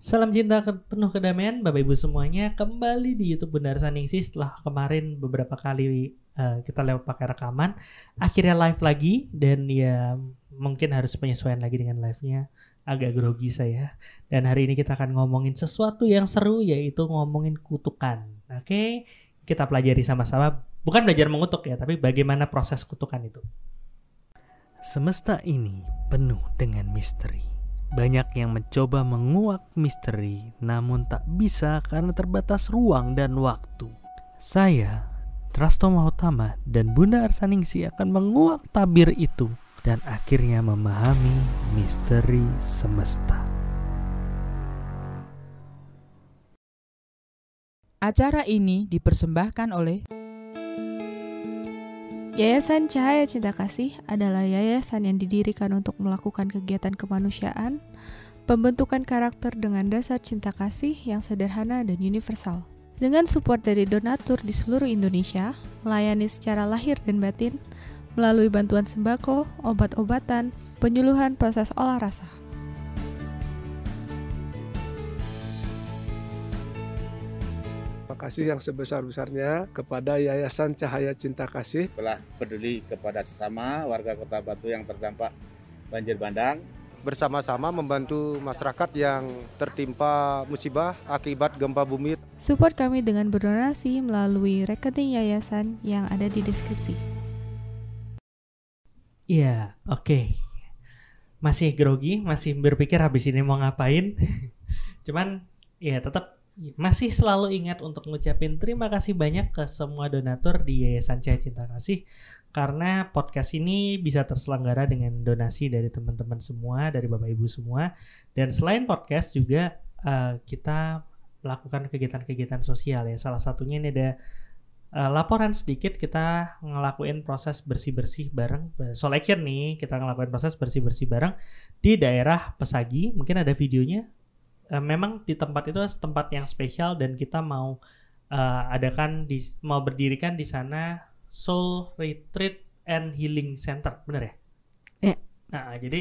Salam cinta ke- penuh kedamaian Bapak Ibu semuanya. Kembali di YouTube Bundar Saningsi setelah kemarin beberapa kali eh, kita lewat pakai rekaman. Akhirnya live lagi dan ya mungkin harus penyesuaian lagi dengan live-nya. Agak grogi saya. Dan hari ini kita akan ngomongin sesuatu yang seru yaitu ngomongin kutukan. Oke? Kita pelajari sama-sama. Bukan belajar mengutuk ya tapi bagaimana proses kutukan itu. Semesta ini penuh dengan misteri. Banyak yang mencoba menguak misteri, namun tak bisa karena terbatas ruang dan waktu. Saya, Trasto Mahotama dan Bunda Arsaningsi akan menguak tabir itu dan akhirnya memahami misteri semesta. Acara ini dipersembahkan oleh Yayasan Cahaya Cinta Kasih adalah yayasan yang didirikan untuk melakukan kegiatan kemanusiaan, pembentukan karakter dengan dasar cinta kasih yang sederhana dan universal. Dengan support dari donatur di seluruh Indonesia, melayani secara lahir dan batin, melalui bantuan sembako, obat-obatan, penyuluhan proses olah rasa. Terima kasih yang sebesar-besarnya kepada Yayasan Cahaya Cinta Kasih telah peduli kepada sesama warga Kota Batu yang terdampak banjir bandang. bersama-sama membantu masyarakat yang tertimpa musibah akibat gempa bumi. Support kami dengan berdonasi melalui rekening yayasan yang ada di deskripsi. Iya, oke. Masih grogi, masih berpikir habis ini mau ngapain. Cuman ya tetap masih selalu ingat untuk ngucapin terima kasih banyak ke semua donatur di Yayasan Cahaya Cinta Kasih karena podcast ini bisa terselenggara dengan donasi dari teman-teman semua, dari Bapak Ibu semua. Dan selain podcast juga eh, kita melakukan kegiatan-kegiatan sosial ya. Salah satunya ini ada eh, laporan sedikit kita ngelakuin proses bersih-bersih bareng Soul Action nih kita ngelakuin proses bersih-bersih bareng di daerah Pesagi mungkin ada videonya Eh, memang di tempat itu tempat yang spesial dan kita mau eh, adakan di mau berdirikan di sana Soul Retreat and Healing Center bener ya? Iya. Nah, jadi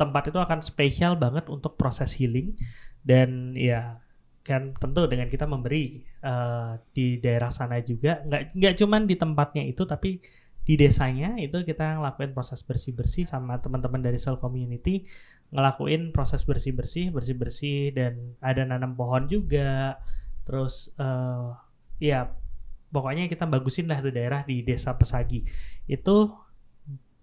tempat itu akan spesial banget untuk proses healing dan ya kan tentu dengan kita memberi eh, di daerah sana juga nggak nggak cuman di tempatnya itu tapi di desanya itu kita ngelakuin proses bersih bersih sama teman-teman dari Soul Community ngelakuin proses bersih bersih bersih bersih dan ada nanam pohon juga. Terus eh ya pokoknya kita bagusin lah tuh daerah di desa Pesagi. Itu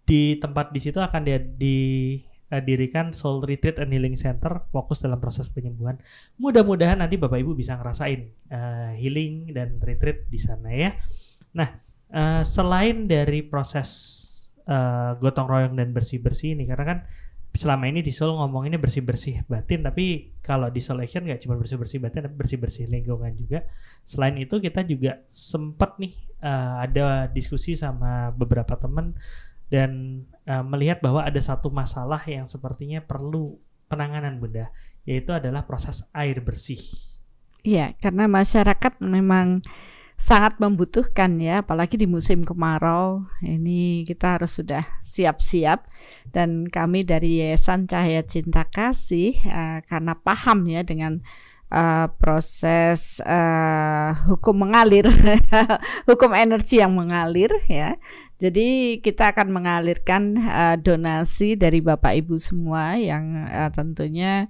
di tempat di situ akan dia didirikan Soul Retreat and Healing Center fokus dalam proses penyembuhan. Mudah-mudahan nanti bapak ibu bisa ngerasain eh, healing dan retreat di sana ya. Nah eh, selain dari proses eh, gotong royong dan bersih bersih ini karena kan selama ini di Soul ngomonginnya bersih-bersih batin tapi kalau di Soul Action nggak cuma bersih-bersih batin tapi bersih-bersih lingkungan juga. Selain itu kita juga sempat nih eh, ada diskusi sama beberapa teman dan eh, melihat bahwa ada satu masalah yang sepertinya perlu penanganan bunda yaitu adalah proses air bersih. Iya, karena masyarakat memang sangat membutuhkan ya, apalagi di musim kemarau. Ini kita harus sudah siap-siap dan kami dari Yayasan Cahaya Cinta Kasih eh, karena paham ya dengan eh, proses eh, hukum mengalir, hukum energi yang mengalir ya. Jadi kita akan mengalirkan eh, donasi dari Bapak Ibu semua yang eh, tentunya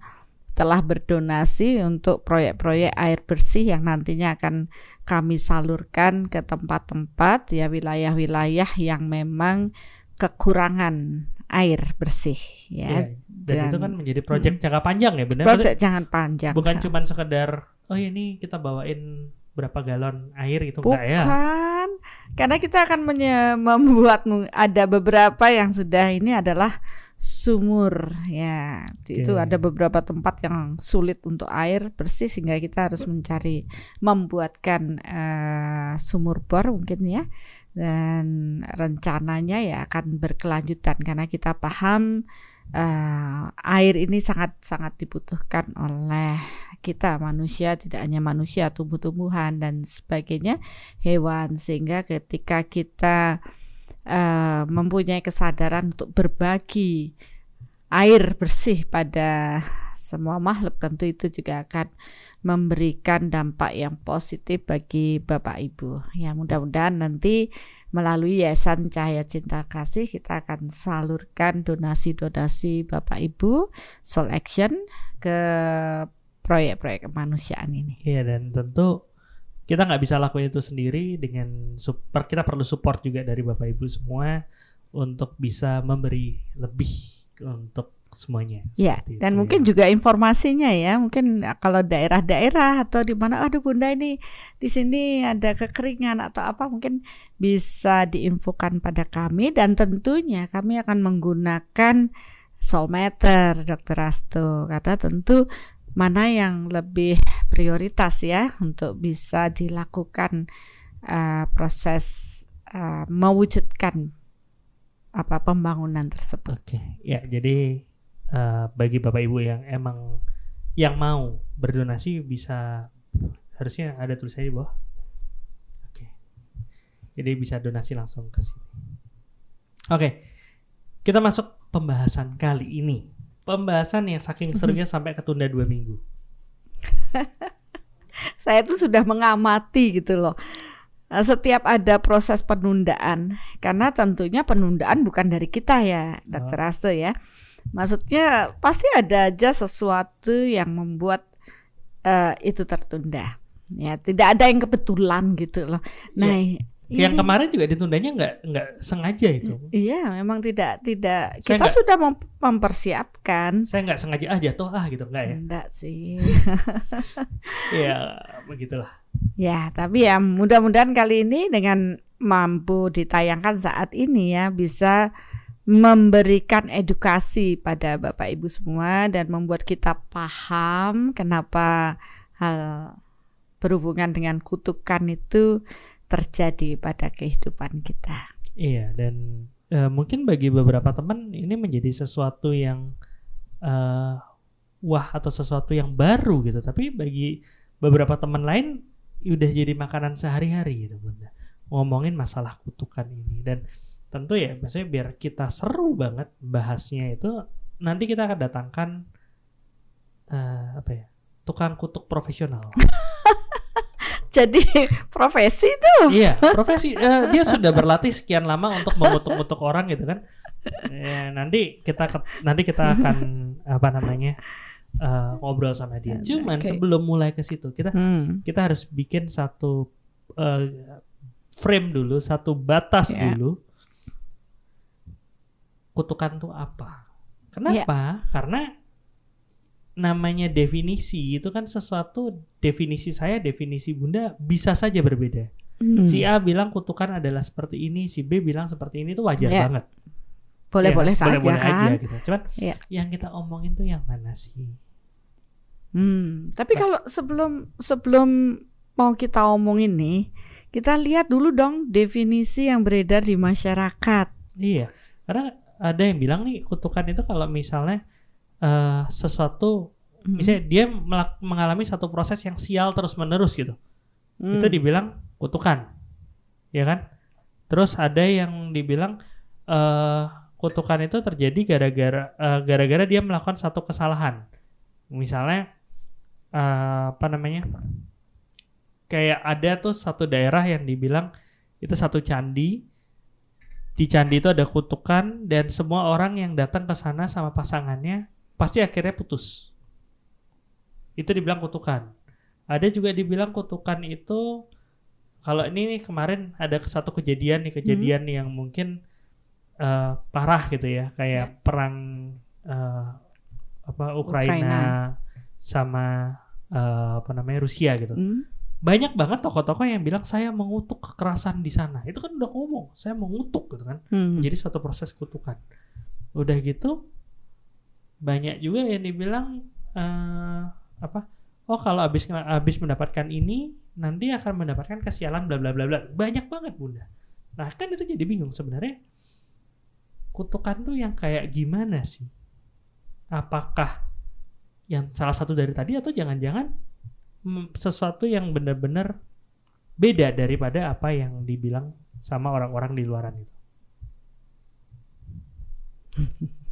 telah berdonasi untuk proyek-proyek air bersih yang nantinya akan kami salurkan ke tempat-tempat ya wilayah-wilayah yang memang kekurangan air bersih ya. Ya, dan, itu Dan- kan menjadi proyek jangka panjang ya benar Proses jangan panjang. bukan cuma sekedar oh ini kita bawain berapa galon air gitu enggak ya Bukan, karena kita akan membuat ada beberapa yang sudah ini adalah sumur ya. Itu Oke. ada beberapa tempat yang sulit untuk air bersih sehingga kita harus mencari membuatkan eh, sumur bor mungkin ya. Dan rencananya ya akan berkelanjutan karena kita paham eh, air ini sangat sangat dibutuhkan oleh kita manusia tidak hanya manusia tumbuh-tumbuhan dan sebagainya hewan sehingga ketika kita eh, mempunyai kesadaran untuk berbagi air bersih pada semua makhluk tentu itu juga akan memberikan dampak yang positif bagi Bapak Ibu. Ya mudah-mudahan nanti melalui Yayasan Cahaya Cinta Kasih kita akan salurkan donasi-donasi Bapak Ibu Soul Action ke proyek-proyek kemanusiaan ini. Iya dan tentu kita nggak bisa lakuin itu sendiri dengan super kita perlu support juga dari bapak ibu semua untuk bisa memberi lebih untuk semuanya. Ya, dan itu, mungkin ya. juga informasinya ya, mungkin kalau daerah-daerah atau di mana, aduh bunda ini di sini ada kekeringan atau apa, mungkin bisa diinfokan pada kami dan tentunya kami akan menggunakan soulmeter, dokter Asto, karena tentu mana yang lebih prioritas ya untuk bisa dilakukan uh, proses uh, mewujudkan apa pembangunan tersebut. Oke, ya jadi eh, bagi bapak ibu yang emang yang mau berdonasi bisa harusnya ada tulisannya di bawah. Oke, jadi bisa donasi langsung ke sini. Oke, kita masuk pembahasan kali ini. Pembahasan yang saking serunya sampai ketunda dua minggu. Saya tuh sudah mengamati gitu loh. Eh, Setiap ada proses penundaan, karena tentunya penundaan bukan dari kita ya, Dokter Aste ya. Maksudnya pasti ada aja sesuatu yang membuat eh, itu tertunda. Ya, tidak ada yang kebetulan gitu loh. Nah, Yang ini- kemarin juga ditundanya nggak nggak sengaja itu. Iya, memang tidak tidak Saya kita nggak- sudah mem- mempersiapkan. Saya nggak sengaja ah jatuh ah gitu nggak ya? Enggak sih. Ya begitulah. Ya, tapi ya mudah-mudahan kali ini dengan mampu ditayangkan saat ini ya bisa memberikan edukasi pada Bapak Ibu semua dan membuat kita paham kenapa hal berhubungan dengan kutukan itu terjadi pada kehidupan kita. Iya dan eh, mungkin bagi beberapa teman ini menjadi sesuatu yang eh, wah atau sesuatu yang baru gitu. Tapi bagi beberapa teman lain udah jadi makanan sehari-hari gitu bunda. Ngomongin masalah kutukan ini dan tentu ya maksudnya biar kita seru banget bahasnya itu nanti kita akan datangkan eh, apa ya tukang kutuk profesional. Jadi profesi itu iya, profesi eh, dia sudah berlatih sekian lama untuk mengutuk-ngutuk orang gitu kan. Ya, nanti kita ke- nanti kita akan apa namanya eh, ngobrol sama dia. Cuman Oke. sebelum mulai ke situ kita Hmm, kita harus bikin satu eh, frame dulu, satu batas Ya. dulu. Kutukan tuh apa? Kenapa? Karena namanya definisi itu kan sesuatu definisi saya, definisi Bunda bisa saja berbeda. hmm. Si A bilang kutukan adalah seperti ini, si B bilang seperti ini itu wajar Ya, banget. boleh-boleh Ya, saja boleh-boleh kan. aja gitu. Cuman Ya. yang kita omongin tuh yang mana sih? Hmm, tapi kalau sebelum sebelum mau kita omongin nih, kita lihat dulu dong definisi yang beredar di masyarakat. Iya, karena ada yang bilang nih kutukan itu kalau misalnya eh, sesuatu, Hmm. misalnya dia mengalami satu proses yang sial terus menerus gitu, Hmm. itu dibilang kutukan, ya kan? Terus ada yang dibilang eh, kutukan itu terjadi gara-gara eh, gara-gara dia melakukan satu kesalahan, misalnya eh, apa namanya? Kayak ada tuh satu daerah yang dibilang itu satu candi di candi itu ada kutukan dan semua orang yang datang ke sana sama pasangannya pasti akhirnya putus. Itu dibilang kutukan. Ada juga dibilang kutukan itu kalau ini nih kemarin ada satu kejadian nih kejadian yang mungkin eh, parah gitu ya kayak perang eh, apa Ukraina, Ukraina. sama eh, apa namanya Rusia gitu Hmm. banyak banget tokoh-tokoh yang bilang saya mengutuk kekerasan di sana. Itu kan udah ngomong, saya mengutuk gitu kan. Hmm. Jadi suatu proses kutukan. Udah gitu banyak juga yang dibilang eh, apa? Oh kalau habis habis mendapatkan ini nanti akan mendapatkan kesialan bla bla bla bla. Banyak banget Bunda. Nah, kan itu jadi bingung sebenarnya. Kutukan tuh yang kayak gimana sih? Apakah yang salah satu dari tadi atau jangan-jangan sesuatu yang benar-benar beda daripada apa yang dibilang sama orang-orang di luaran itu.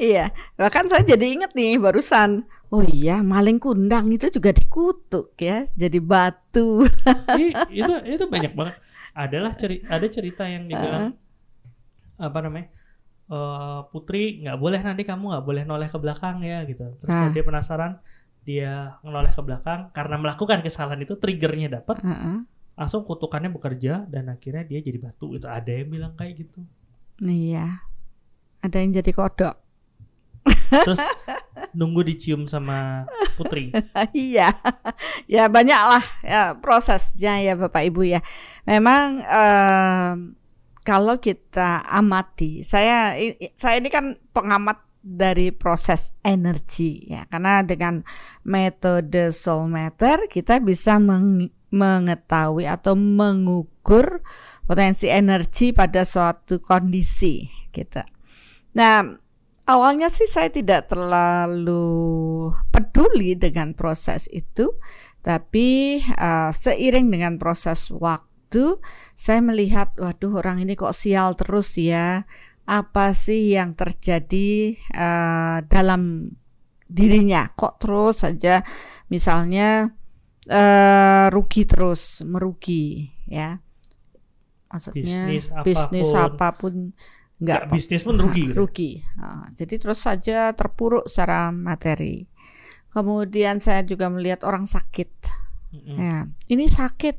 Iya, bahkan saya jadi inget nih barusan. Oh iya, maling kundang itu juga dikutuk ya, jadi batu. Ih, itu itu banyak banget. Adalah ceri ada cerita yang dibilang apa namanya? eh, Putri nggak boleh nanti kamu nggak boleh noleh ke belakang ya gitu. Terus Ah. dia penasaran, dia noleh ke belakang karena melakukan kesalahan itu triggernya dapat, Heeh. langsung kutukannya bekerja dan akhirnya dia jadi batu. Itu ada yang bilang kayak gitu. Iya, ada yang jadi kodok. Terus nunggu dicium sama Putri. iya, ya banyak lah ya prosesnya ya Bapak Ibu ya. Memang em, kalau kita amati, saya saya ini kan pengamat dari proses energi ya, karena dengan metode soul matter kita bisa meng- mengetahui atau mengukur potensi energi pada suatu kondisi gitu. Nah, awalnya sih saya tidak terlalu peduli dengan proses itu, tapi uh, seiring dengan proses waktu, saya melihat, waduh orang ini kok sial terus ya. Apa sih yang terjadi uh, dalam dirinya? Kok terus saja, misalnya uh, rugi terus, merugi, ya. Maksudnya Bisnis bisnis apa pun. Nggak nggak bisnis pun rugi. gitu. rugi. Ah, jadi terus saja terpuruk secara materi. Kemudian saya juga melihat orang sakit. Mm-mm. Ya, ini sakit,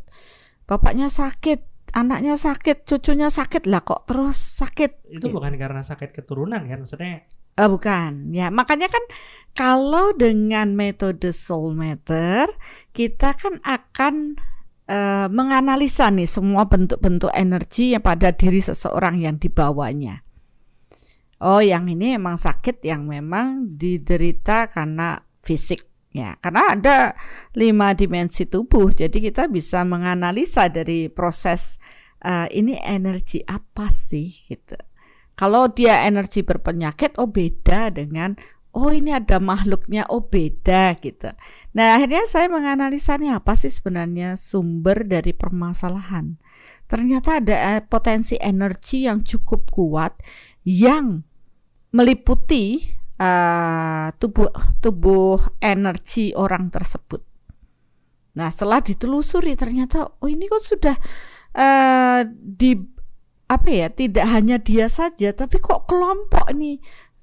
bapaknya sakit, anaknya sakit, cucunya sakit lah kok terus sakit. Itu Gitu. bukan karena sakit keturunan kan? Maksudnya Eh, bukan, ya makanya kan kalau dengan metode soul matter kita kan akan eh, menganalisa nih semua bentuk-bentuk energi yang pada diri seseorang yang dibawanya. Oh, yang ini emang sakit yang memang diderita karena fisik ya, karena ada lima dimensi tubuh, jadi kita bisa menganalisa dari proses eh, ini energi apa sih gitu. Kalau dia energi berpenyakit, oh beda dengan oh ini ada makhluknya, oh beda gitu. Nah akhirnya saya menganalisa nih apa sih sebenarnya sumber dari permasalahan. Ternyata ada eh, potensi energi yang cukup kuat yang meliputi eh, tubuh tubuh energi orang tersebut. Nah setelah ditelusuri ternyata oh ini kok sudah eh, di apa ya tidak hanya dia saja tapi kok kelompok nih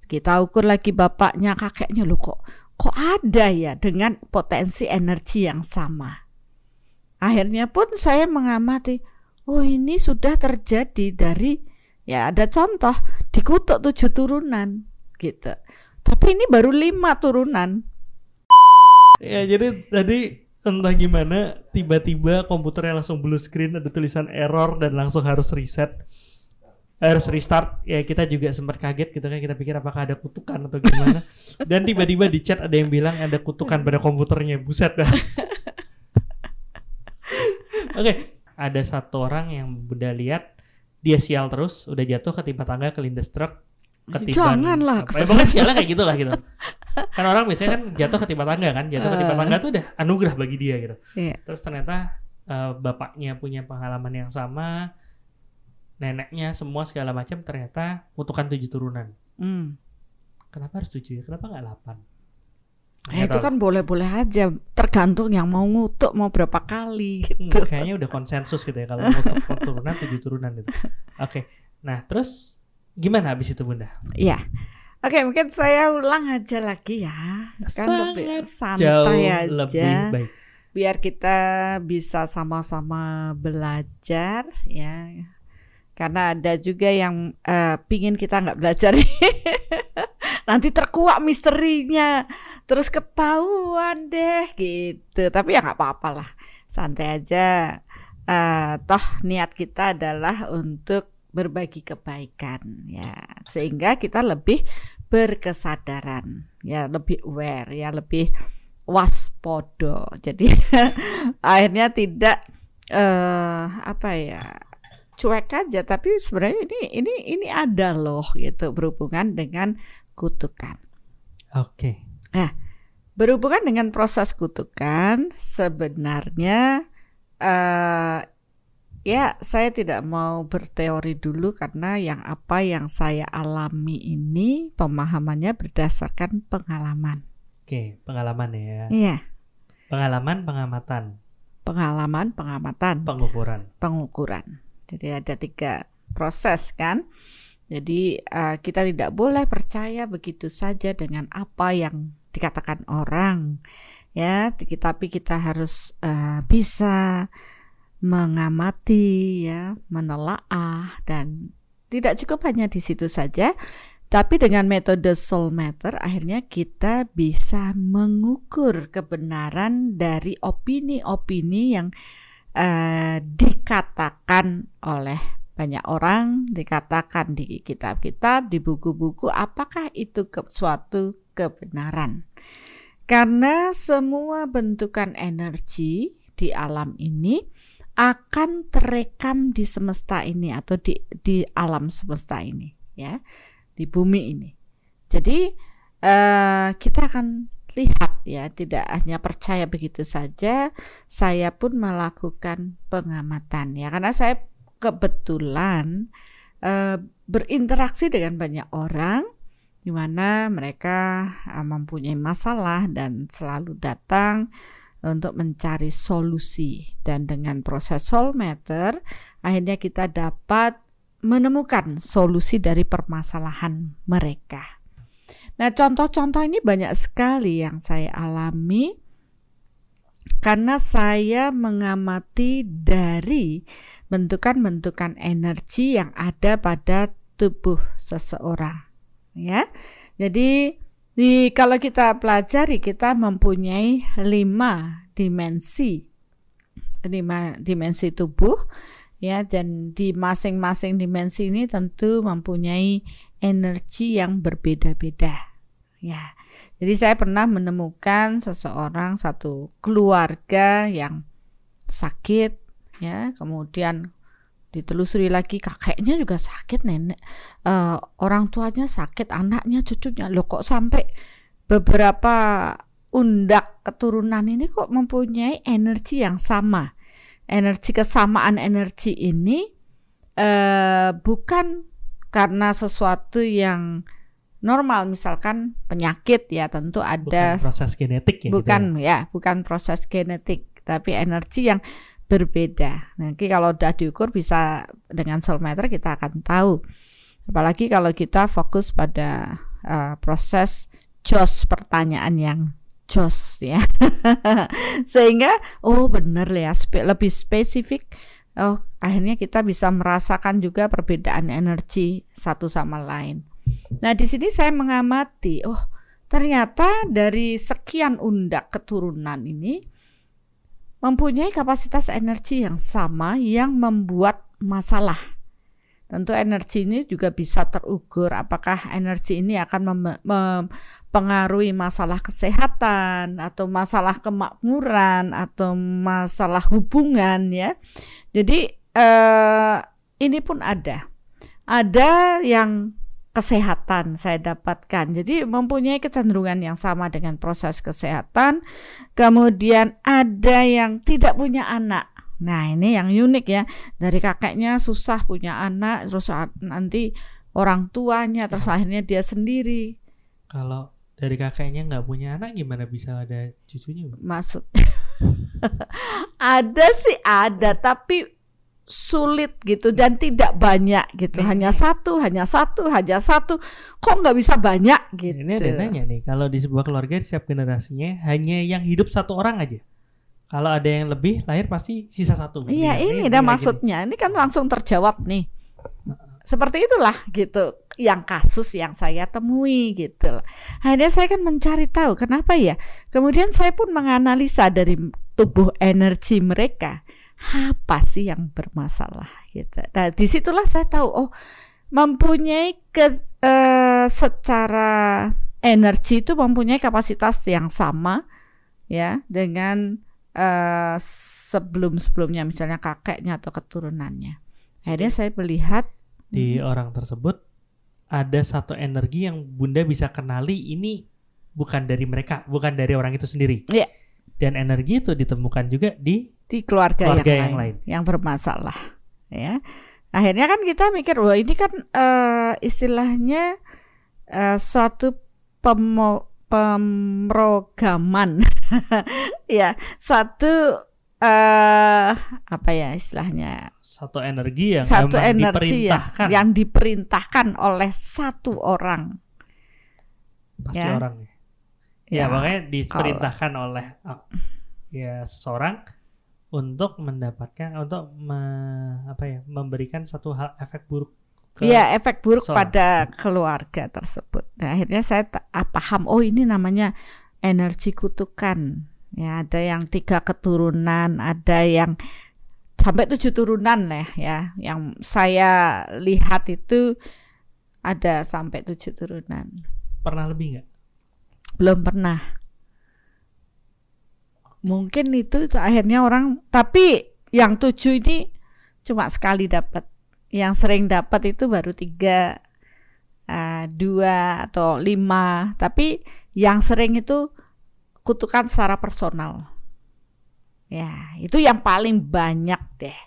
kita ukur lagi bapaknya kakeknya. Loh kok kok ada ya dengan potensi energi yang sama? Akhirnya pun saya mengamati oh ini sudah terjadi dari ya ada contoh dikutuk tujuh turunan gitu. Tapi ini baru lima turunan. Ya jadi tadi entah gimana tiba-tiba komputernya langsung blue screen ada tulisan error dan langsung harus reset harus restart. Ya kita juga sempat kaget gitu kan. Kita pikir apakah ada kutukan atau gimana. Dan tiba-tiba di chat ada yang bilang ada kutukan pada komputernya. Buset dah. Oke ada satu orang yang bunda lihat dia sial terus udah jatuh ketimpa tangga kelindes truk ketiban Janganlah, apa, ya, pokoknya sialnya kayak gitu lah gitu. Kan orang biasanya kan jatuh ketimpa tangga kan. Jatuh ketimpa Eh. tangga tuh udah anugerah bagi dia gitu. Iya. terus ternyata eh, bapaknya punya pengalaman yang sama neneknya semua segala macam ternyata kutukan tujuh turunan Hmm. kenapa harus tujuh kenapa nggak delapan Nah, itu kan boleh-boleh aja tergantung yang mau ngutuk mau berapa kali gitu. Hmm, kayaknya udah konsensus gitu ya kalau untuk turunan tujuh turunan gitu oke nah terus gimana habis itu bunda Iya. Oke, mungkin saya ulang aja lagi ya. Kan lebih Sangat jauh santai aja. lebih baik Biar kita bisa sama-sama belajar ya. Karena ada juga yang eh, pingin kita nggak belajar. Nanti terkuak misterinya, terus ketahuan deh gitu. Tapi ya nggak apa-apa lah, santai aja. Eh, toh niat kita adalah untuk berbagi kebaikan ya sehingga kita lebih berkesadaran ya lebih aware ya lebih waspodo jadi akhirnya tidak eh apa ya cuek aja tapi sebenarnya ini ini ini ada loh gitu berhubungan dengan kutukan oke berhubungan dengan proses kutukan sebenarnya eh ya saya tidak mau berteori dulu karena yang apa yang saya alami ini pemahamannya berdasarkan pengalaman. Oke, pengalaman ya. Iya, Pengalaman, pengamatan, pengalaman, pengamatan, pengukuran. pengukuran. Jadi ada tiga proses kan. Jadi eh, kita tidak boleh percaya begitu saja dengan apa yang dikatakan orang, ya. Tapi kita harus eh, bisa mengamati, ya, menelaah dan tidak cukup hanya di situ saja. Tapi dengan metode soul matter akhirnya kita bisa mengukur kebenaran dari opini-opini yang eh, dikatakan oleh banyak orang, dikatakan di kitab-kitab, di buku-buku, apakah itu ke, suatu kebenaran? Karena semua bentukan energi di alam ini akan terekam di semesta ini atau di di alam semesta ini, ya di bumi ini. Jadi eh, kita akan lihat ya, tidak hanya percaya begitu saja, saya pun melakukan pengamatan ya, karena saya kebetulan eh, berinteraksi dengan banyak orang di mana mereka eh, mempunyai masalah dan selalu datang untuk mencari solusi dan dengan proses soul matter akhirnya kita dapat menemukan solusi dari permasalahan mereka. Nah, contoh-contoh ini banyak sekali yang saya alami karena saya mengamati dari bentukan-bentukan energi yang ada pada tubuh seseorang, ya. Jadi di kalau kita pelajari kita mempunyai lima dimensi, lima dimensi tubuh ya dan di masing-masing dimensi ini tentu mempunyai energi yang berbeda-beda ya. Jadi saya pernah menemukan seseorang satu keluarga yang sakit ya. Kemudian ditelusuri lagi kakeknya juga sakit nenek uh, orang tuanya sakit anaknya cucunya. Lo kok sampai beberapa undak keturunan ini kok mempunyai energi yang sama? Energi kesamaan energi ini eh, bukan karena sesuatu yang normal misalkan penyakit ya tentu ada bukan proses genetik ya bukan gitu ya bukan proses genetik tapi energi yang berbeda. Nanti kalau udah diukur bisa dengan soul meter kita akan tahu. Apalagi kalau kita fokus pada uh, proses jos pertanyaan yang jos ya. Sehingga oh bener ya spe lebih spesifik oh akhirnya kita bisa merasakan juga perbedaan energi satu sama lain nah di sini saya mengamati oh ternyata dari sekian undak keturunan ini mempunyai kapasitas energi yang sama yang membuat masalah Tentu energi ini juga bisa terukur apakah energi ini akan mempengaruhi masalah kesehatan atau masalah kemakmuran atau masalah hubungan ya. Jadi eh, ini pun ada. Ada yang kesehatan saya dapatkan. Jadi mempunyai kecenderungan yang sama dengan proses kesehatan. Kemudian ada yang tidak punya anak Nah, ini yang unik ya. Dari kakeknya susah punya anak, terus nanti orang tuanya, terus Ya. akhirnya dia sendiri. kalau dari kakeknya nggak punya anak gimana bisa ada cucunya? Maksud ada sih ada, tapi sulit gitu dan tidak banyak gitu. Ini- Hanya satu, hanya satu, hanya satu. Kok nggak bisa banyak gitu? Ini ada yang nanya nih, kalau di sebuah keluarga setiap generasinya hanya yang hidup satu orang aja. Kalau ada yang lebih lahir pasti sisa satu. Iya ini Ini- dah maksudnya. Ini kan langsung terjawab nih. Seperti itulah gitu yang kasus yang saya temui gitu. Akhirnya saya kan mencari tahu kenapa ya. Kemudian saya pun menganalisa dari tubuh energi mereka apa sih yang bermasalah gitu. Nah di situlah saya tahu oh mempunyai ke eh, secara energi itu mempunyai kapasitas yang sama ya dengan eh, sebelum-sebelumnya misalnya kakeknya atau keturunannya. Akhirnya saya melihat di Hmm. orang tersebut ada satu energi yang bunda bisa kenali ini bukan dari mereka, bukan dari orang itu sendiri. Iya. Dan energi itu ditemukan juga di di keluarga, Keluarga yang, yang lain, lain. yang bermasalah ya akhirnya kan kita mikir wah ini kan eh, istilahnya eh, suatu pemo, pemrograman ya satu eh apa ya istilahnya satu energi yang satu energi ya, diperintahkan yang diperintahkan oleh satu orang pasti ya. orang ya. Ya, Ya, makanya diperintahkan oleh ya seseorang untuk mendapatkan untuk me- apa ya memberikan satu hal efek buruk Iya efek buruk seseorang. pada keluarga tersebut. Nah, akhirnya saya ah, paham. Oh ini namanya energi kutukan. Ya ada yang tiga keturunan, ada yang sampai tujuh turunan lah ya. Yang saya lihat itu ada sampai tujuh turunan. pernah lebih nggak? Belum pernah. Mungkin itu akhirnya orang. Tapi yang tujuh ini cuma sekali dapat. Yang sering dapat itu baru tiga, eh, dua atau lima. Tapi yang sering itu kutukan secara personal. Ya, itu yang paling banyak deh.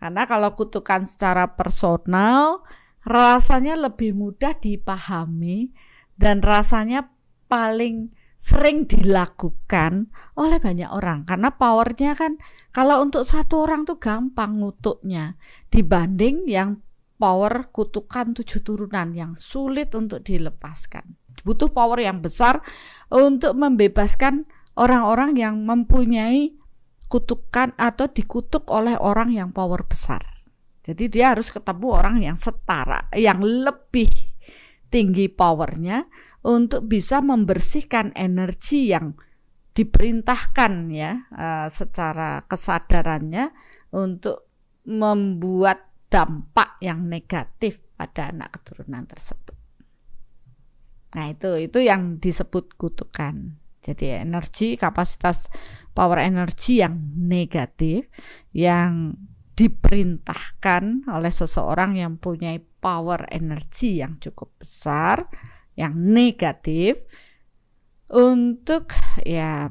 Karena kalau kutukan secara personal, rasanya lebih mudah dipahami dan rasanya paling sering dilakukan oleh banyak orang. Karena powernya kan kalau untuk satu orang tuh gampang ngutuknya. Dibanding yang power kutukan tujuh turunan yang sulit untuk dilepaskan. Butuh power yang besar untuk membebaskan orang-orang yang mempunyai kutukan atau dikutuk oleh orang yang power besar. Jadi dia harus ketemu orang yang setara yang lebih tinggi powernya untuk bisa membersihkan energi yang diperintahkan ya eh, secara kesadarannya untuk membuat dampak yang negatif pada anak keturunan tersebut. Nah, itu itu yang disebut kutukan. Jadi energi kapasitas power energi yang negatif yang diperintahkan oleh seseorang yang punya power energi yang cukup besar yang negatif untuk ya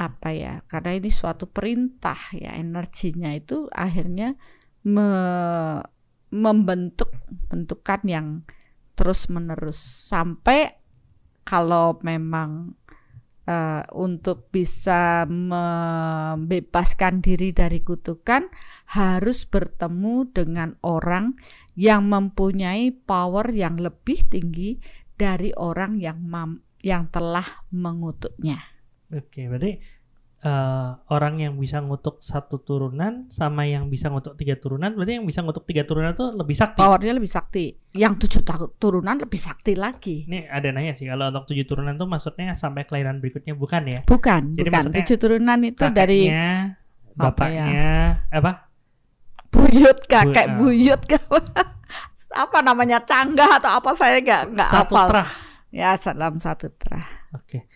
apa ya karena ini suatu perintah ya energinya itu akhirnya me- membentuk bentukan yang terus menerus sampai kalau memang eh, untuk bisa membebaskan diri dari kutukan harus bertemu dengan orang yang mempunyai power yang lebih tinggi dari orang yang yang telah mengutuknya. Oke, berarti eh, orang yang bisa ngutuk satu turunan sama yang bisa ngutuk tiga turunan, berarti yang bisa ngutuk tiga turunan itu lebih sakti. Powernya lebih sakti. Yang tujuh turunan lebih sakti lagi. Ini ada nanya sih, kalau untuk tujuh turunan tuh maksudnya sampai kelahiran berikutnya bukan ya? Bukan, Jadi bukan. Tujuh turunan itu dari Kakeknya, apa ya? bapaknya, apa? buyut kakek Bu- ah. buyut apa namanya canggah atau apa saya nggak nggak hafal. terah. Ya salam satu terah. Oke.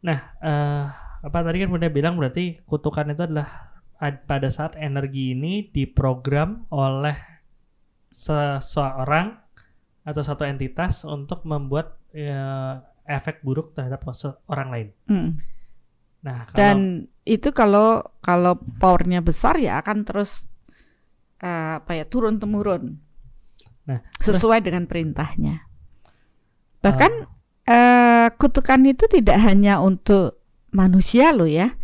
Nah, eh, apa tadi kan Bunda bilang berarti kutukan itu adalah ad- pada saat energi ini diprogram oleh seseorang atau satu entitas untuk membuat eh, efek buruk terhadap orang lain. Mm. Nah, kalau Dan itu kalau kalau powernya besar ya akan terus eh, apa ya turun temurun. Nah, sesuai dengan perintahnya. Bahkan eh, kutukan itu tidak hanya untuk manusia loh ya.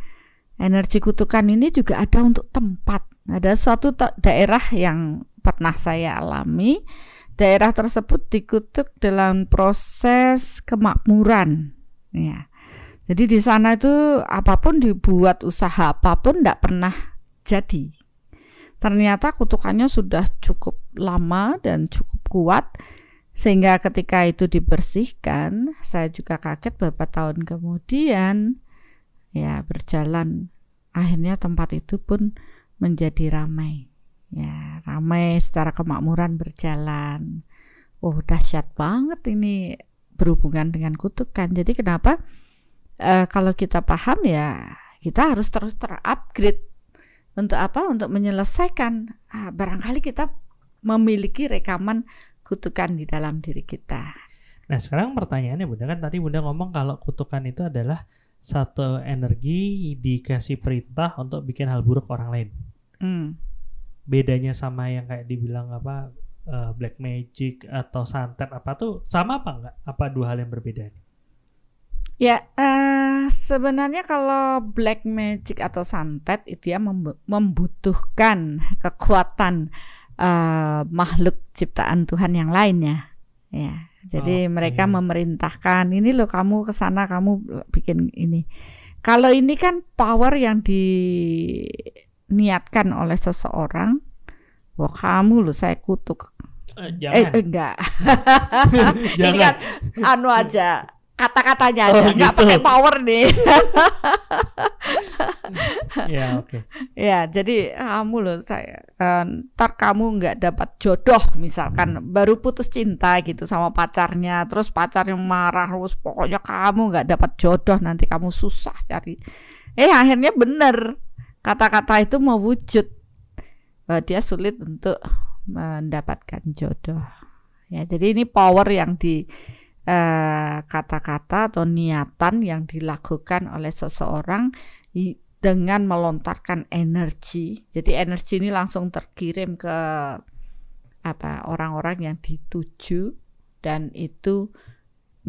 Energi kutukan ini juga ada untuk tempat. Ada suatu daerah yang pernah saya alami. Daerah tersebut dikutuk dalam proses kemakmuran. Ya. Jadi di sana itu apa pun dibuat usaha apa pun tidak pernah jadi. Ternyata kutukannya sudah cukup lama dan cukup kuat sehingga ketika itu dibersihkan, saya juga kaget beberapa tahun kemudian ya berjalan akhirnya tempat itu pun menjadi ramai. Ya, ramai secara kemakmuran berjalan. Oh, dahsyat banget ini berhubungan dengan kutukan. Jadi kenapa eh, kalau kita paham ya kita harus terus terupgrade untuk apa? Untuk menyelesaikan ah, barangkali kita memiliki rekaman kutukan di dalam diri kita. Nah sekarang pertanyaannya Bunda kan tadi Bunda ngomong kalau kutukan itu adalah satu energi dikasih perintah untuk bikin hal buruk orang lain. Hmm. Bedanya sama yang kayak dibilang apa eh, black magic atau santet apa tuh sama apa enggak? Apa dua hal yang berbeda? Ya, eh, sebenarnya kalau black magic atau santet itu ya membu- membutuhkan kekuatan eh, makhluk ciptaan Tuhan yang lainnya. Ya, jadi Oke. mereka memerintahkan ini loh kamu ke sana kamu bikin ini. Kalau ini kan power yang diniatkan oleh seseorang. Wah, kamu loh saya kutuk. Eh, Eh, jangan. eh, enggak. ini jangan. kan anu aja kata-katanya Oh, aja nggak gitu. pakai power nih ya, oke. ya jadi kamu loh saya eh, ntar kamu nggak dapat jodoh misalkan baru putus cinta gitu sama pacarnya terus pacarnya marah terus pokoknya kamu nggak dapat jodoh nanti kamu susah cari eh akhirnya bener kata-kata itu mewujud bahwa dia sulit untuk mendapatkan jodoh ya jadi ini power yang di eh, kata-kata atau niatan yang dilakukan oleh seseorang dengan melontarkan energi. Jadi energi ini langsung terkirim ke apa orang-orang yang dituju dan itu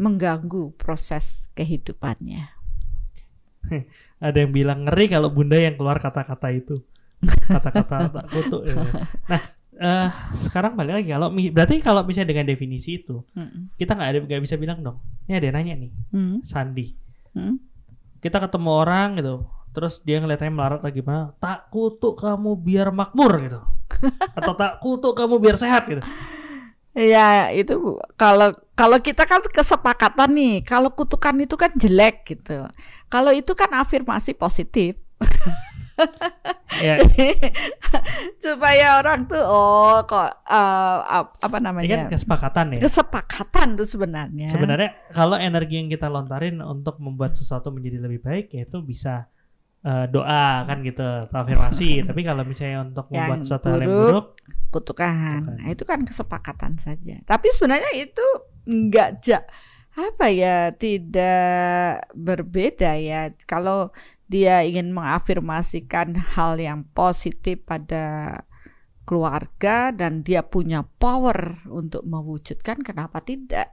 mengganggu proses kehidupannya. Ada yang bilang ngeri kalau bunda yang keluar kata-kata itu. Kata-kata tak kutuk. ya. Nah, eh, sekarang balik lagi kalau berarti kalau misalnya dengan definisi itu Mm-mm. kita nggak ada nggak bisa bilang dong. Ini ada yang nanya nih, Hmm. Sandi. Hmm. Kita ketemu orang gitu, terus dia ngeliatnya melarat atau gimana? Tak kutuk kamu biar makmur gitu. Atau tak kutuk kamu biar sehat gitu. Ya itu kalau kalau kita kan kesepakatan nih, kalau kutukan itu kan jelek gitu. Kalau itu kan afirmasi positif. Ya, Supaya orang tuh oh kok ap- apa ini kan namanya? kesepakatan ya. kesepakatan tuh sebenarnya. Sebenarnya kalau energi yang kita lontarin untuk membuat sesuatu menjadi lebih baik ya itu bisa eh, doa kan gitu atau afirmasi. Tapi kalau misalnya untuk Yang membuat sesuatu hal yang buruk, buruk, kutukan. Kutukan. Nah, itu kan kesepakatan saja. Tapi sebenarnya itu enggak ja apa ya tidak berbeda ya. Kalau dia ingin mengafirmasikan hal yang positif pada keluarga dan dia punya power untuk mewujudkan kenapa tidak?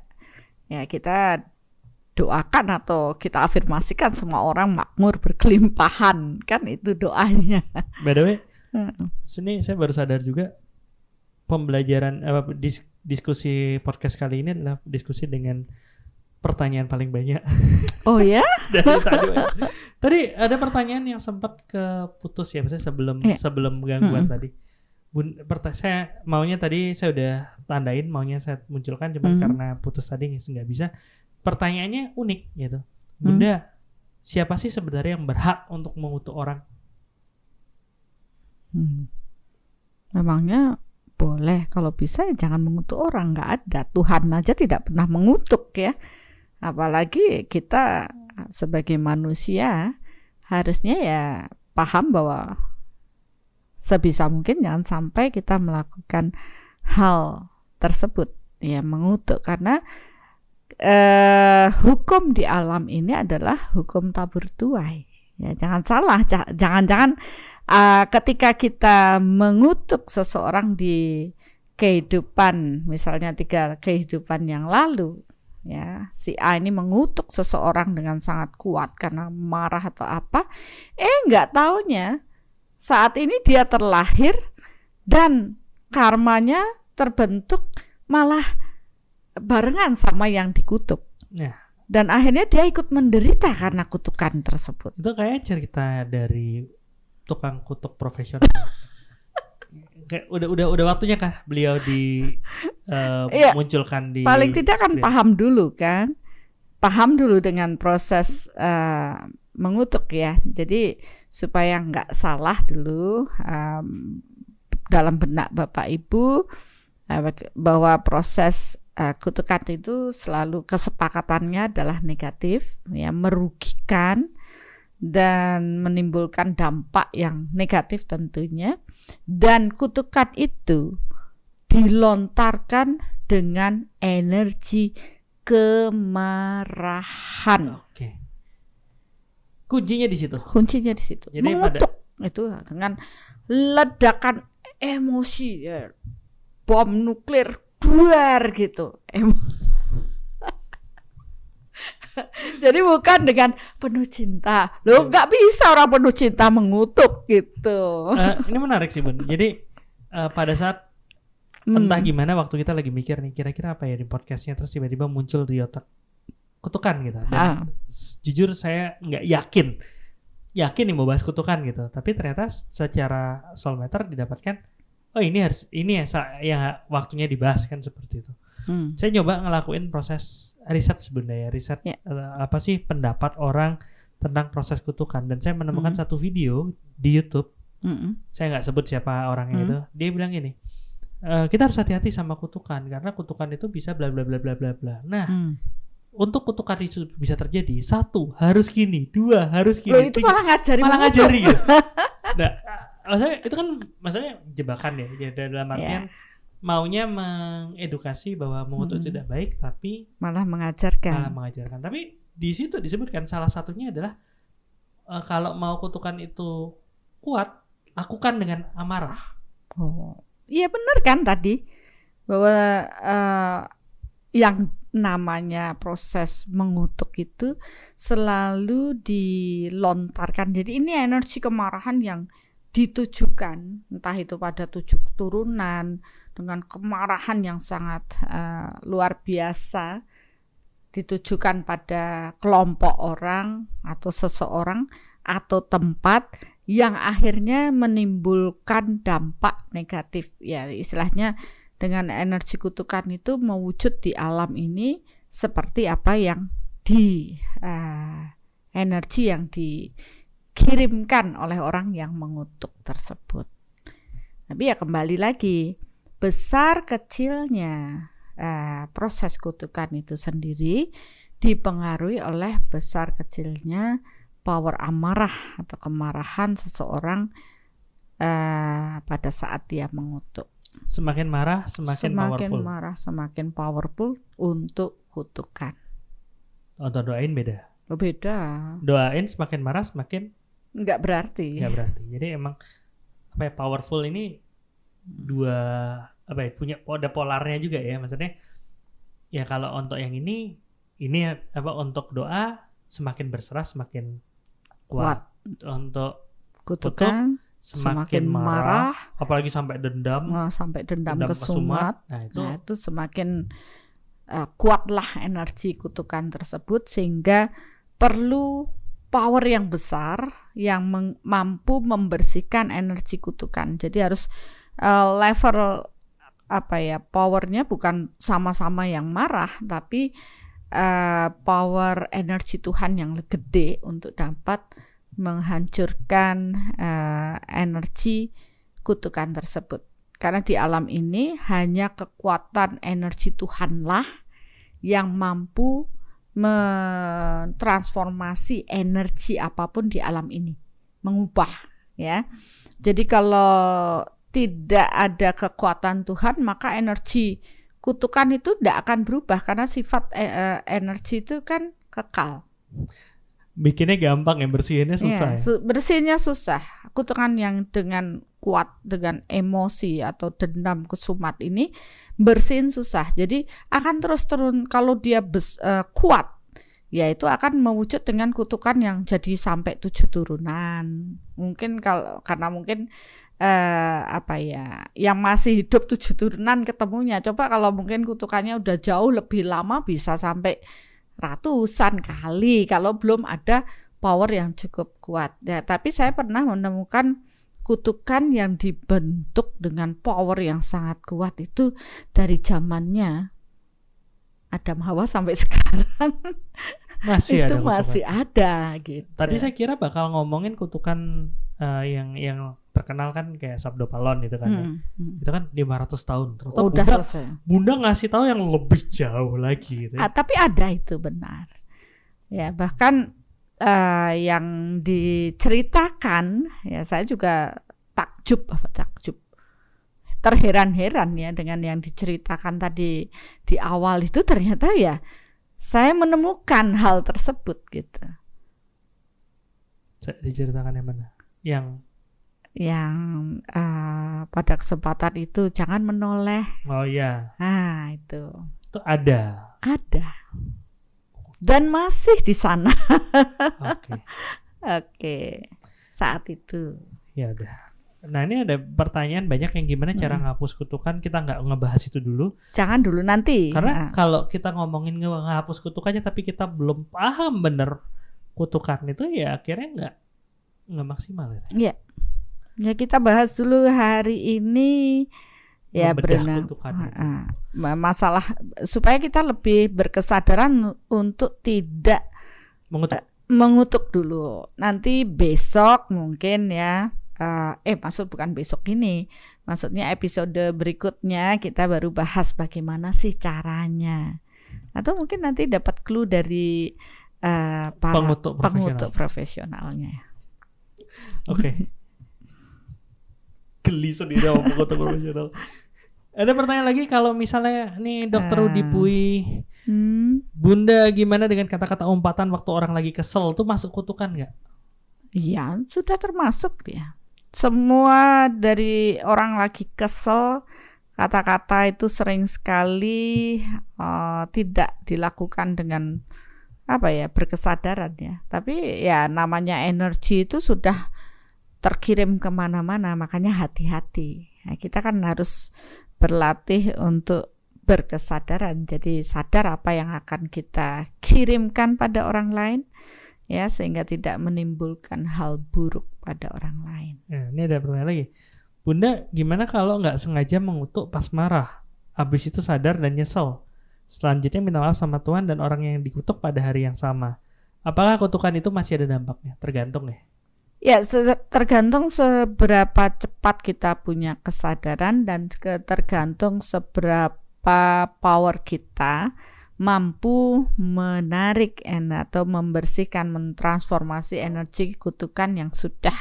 Ya kita doakan atau kita afirmasikan semua orang makmur berkelimpahan. Kan itu doanya. By the way, sini saya baru sadar juga pembelajaran apa dis- diskusi podcast kali ini adalah diskusi dengan pertanyaan paling banyak oh ya dari tadi. tadi ada pertanyaan yang sempat keputus ya, misalnya sebelum Iya. sebelum gangguan Mm-mm. tadi. Bun, saya maunya tadi saya udah tandain maunya saya munculkan cuman Mhm. karena putus tadi nggak bisa. Pertanyaannya unik gitu. Mm. Bunda, siapa sih sebenarnya yang berhak untuk mengutuk orang? Hmm. Memangnya boleh kalau bisa ya jangan mengutuk orang nggak ada Tuhan aja tidak pernah mengutuk ya apalagi kita sebagai manusia harusnya ya paham bahwa sebisa mungkin jangan sampai kita melakukan hal tersebut. Ya mengutuk. Karena eh, hukum di alam ini adalah hukum tabur tuai. Ya jangan salah. Ja- jangan-jangan uh, ketika kita mengutuk seseorang di kehidupan misalnya tiga kehidupan yang lalu ya si A ini mengutuk seseorang dengan sangat kuat karena marah atau apa eh nggak taunya saat ini dia terlahir dan karmanya terbentuk malah barengan sama yang dikutuk Nah. dan akhirnya dia ikut menderita karena kutukan tersebut Itu kayak cerita dari tukang kutuk profesional. kayak udah udah udah waktunya kah beliau di eh, Iya. munculkan di paling tidak kan screen? paham dulu kan paham dulu dengan proses eh, mengutuk ya jadi supaya nggak salah dulu em, dalam benak bapak ibu eh, bahwa proses eh, kutukan itu selalu kesepakatannya adalah negatif ya merugikan dan menimbulkan dampak yang negatif tentunya dan kutukan itu dilontarkan dengan energi kemarahan. Oke. kuncinya di situ. kuncinya di situ Jadi mengutuk itu dengan ledakan emosi ya bom nuklir duar gitu Emo- jadi bukan dengan penuh cinta lo nggak bisa orang penuh cinta mengutuk gitu Eh, ini menarik sih bun. Jadi eh, pada saat Hmm. entah gimana waktu kita lagi mikir nih kira-kira apa ya di podcastnya terus tiba-tiba muncul di otak kutukan gitu. Dan Ah. jujur saya nggak yakin yakin nih mau bahas kutukan gitu. Tapi ternyata secara soulmeter didapatkan oh ini harus ini ya yang waktunya dibahas kan seperti itu. Hmm. Saya nyoba ngelakuin proses riset sebenarnya riset Ya. eh, apa sih pendapat orang tentang proses kutukan dan saya menemukan Hmm. satu video di YouTube Mm-mm. saya nggak sebut siapa orangnya Hmm. itu dia bilang gini "Eh, kita harus hati-hati sama kutukan karena kutukan itu bisa bla bla bla bla bla bla nah Hmm. untuk kutukan itu bisa terjadi satu harus gini dua harus gini Loh, itu tiga- malah ngajari malah ngajari gitu. nah maksudnya itu kan maksudnya jebakan ya ya dalam artian maunya mengedukasi bahwa mengutuk Mm-mm. tidak baik tapi malah malah mengajarkan. Mengajarkan tapi di situ disebutkan salah satunya adalah eh, kalau mau kutukan itu kuat lakukan dengan amarah. Oh, iya benar kan tadi? Bahwa eh, yang namanya proses mengutuk itu selalu dilontarkan. Jadi ini energi kemarahan yang ditujukan. Entah itu pada tujuh turunan dengan kemarahan yang sangat eh, luar biasa ditujukan pada kelompok orang atau seseorang atau tempat yang akhirnya menimbulkan dampak negatif ya istilahnya dengan energi kutukan itu mewujud di alam ini seperti apa yang di eh, energi yang dikirimkan oleh orang yang mengutuk tersebut. Tapi ya kembali lagi besar kecilnya eh, proses kutukan itu sendiri dipengaruhi oleh besar kecilnya power amarah atau kemarahan seseorang eh, pada saat dia mengutuk. semakin marah semakin, semakin powerful marah, semakin powerful untuk kutukan. atau doain beda Oh, beda, doain semakin marah semakin nggak berarti. nggak berarti jadi emang apa ya powerful ini dua apa ya punya ada polarnya juga ya maksudnya ya kalau untuk yang ini ini apa untuk doa semakin berserah semakin kuat, untuk Kutukan semakin, semakin marah, marah, apalagi sampai dendam. Sampai dendam, dendam kesumat. nah itu. Nah, itu semakin eh, kuatlah energi kutukan tersebut sehingga perlu power yang besar yang mampu membersihkan energi kutukan. Jadi harus eh, level apa ya powernya bukan sama-sama yang marah tapi eh, power energi Tuhan yang gede untuk dapat menghancurkan eh, energi kutukan tersebut. Karena di alam ini hanya kekuatan energi Tuhanlah yang mampu mentransformasi energi apa pun di alam ini, mengubah ya. Jadi kalau tidak ada kekuatan Tuhan, maka energi kutukan itu tidak akan berubah karena sifat eh, eh, energi itu kan kekal. bikinnya gampang ya bersihinnya susah Iya, ya. su- bersihnya susah. Kutukan yang dengan kuat dengan emosi atau dendam kesumat ini bersihin susah. Jadi akan terus turun kalau dia bes- eh, kuat ya itu akan mewujud dengan kutukan yang jadi sampai tujuh turunan. Mungkin kalau karena mungkin eh apa ya yang masih hidup tujuh turunan ketemunya. Coba kalau mungkin kutukannya udah jauh lebih lama bisa sampai ratusan kali kalau belum ada power yang cukup kuat. Ya, tapi saya pernah menemukan kutukan yang dibentuk dengan power yang sangat kuat itu dari zamannya Adam Hawa sampai sekarang Masih ada itu kutukan. masih ada gitu. Tadi saya kira bakal ngomongin kutukan eh, yang yang terkenal kan kayak Sabdo Palon itu kan. ya. Hmm, hmm. Itu kan 500 tahun. Ternyata Oh, udah Bunda, selesai. Bunda ngasih tahu yang lebih jauh lagi gitu. ya. Ah, tapi ada itu benar. Ya, bahkan eh, yang diceritakan ya saya juga takjub apa takjub. Terheran-heran ya dengan yang diceritakan tadi di awal itu ternyata ya saya menemukan hal tersebut gitu. Diceritakan yang mana? Yang yang eh, pada kesempatan itu jangan menoleh. oh ya, Ah, itu itu ada. ada. Dan masih di sana. Oke. Oke. Saat itu. Ya udah. Nah ini ada pertanyaan banyak yang gimana cara ngapus kutukan kita nggak ngebahas itu dulu Jangan dulu nanti. karena Ah, kalau kita ngomongin ngehapus kutukannya tapi kita belum paham bener kutukan itu ya akhirnya nggak nggak maksimal ya. Ya kita bahas dulu hari ini ya berenang. Ah, masalah supaya kita lebih berkesadaran untuk tidak Mengutuk. mengutuk dulu. Nanti besok mungkin ya eh, eh maksud bukan besok ini. Maksudnya episode berikutnya kita baru bahas bagaimana sih caranya. Atau mungkin nanti dapat clue dari eh, para Pengutuk profesional. pengutuk profesionalnya. Oke. Geli sendiri sama pengutuk profesional. Ada pertanyaan lagi kalau misalnya nih dokter Ah. Udi Pui, Hmm, Bunda gimana dengan kata-kata umpatan waktu orang lagi kesel tuh masuk kutukan nggak? Iya, sudah termasuk dia. Semua dari orang lagi kesel, kata-kata itu sering sekali eh, tidak dilakukan dengan apa ya berkesadaran ya. Tapi ya namanya energi itu sudah terkirim ke mana-mana, makanya hati-hati. Nah, kita kan harus berlatih untuk berkesadaran. Jadi sadar apa yang akan kita kirimkan pada orang lain ya sehingga tidak menimbulkan hal buruk pada orang lain. Nah, ini ada pertanyaan lagi. Bunda, gimana kalau nggak sengaja mengutuk pas marah? Habis itu sadar dan nyesel. Selanjutnya minta maaf sama Tuhan dan orang yang dikutuk pada hari yang sama. Apakah kutukan itu masih ada dampaknya? Tergantung ya. Ya, tergantung seberapa cepat kita punya kesadaran dan tergantung seberapa power kita mampu menarik en- atau membersihkan, mentransformasi energi kutukan yang sudah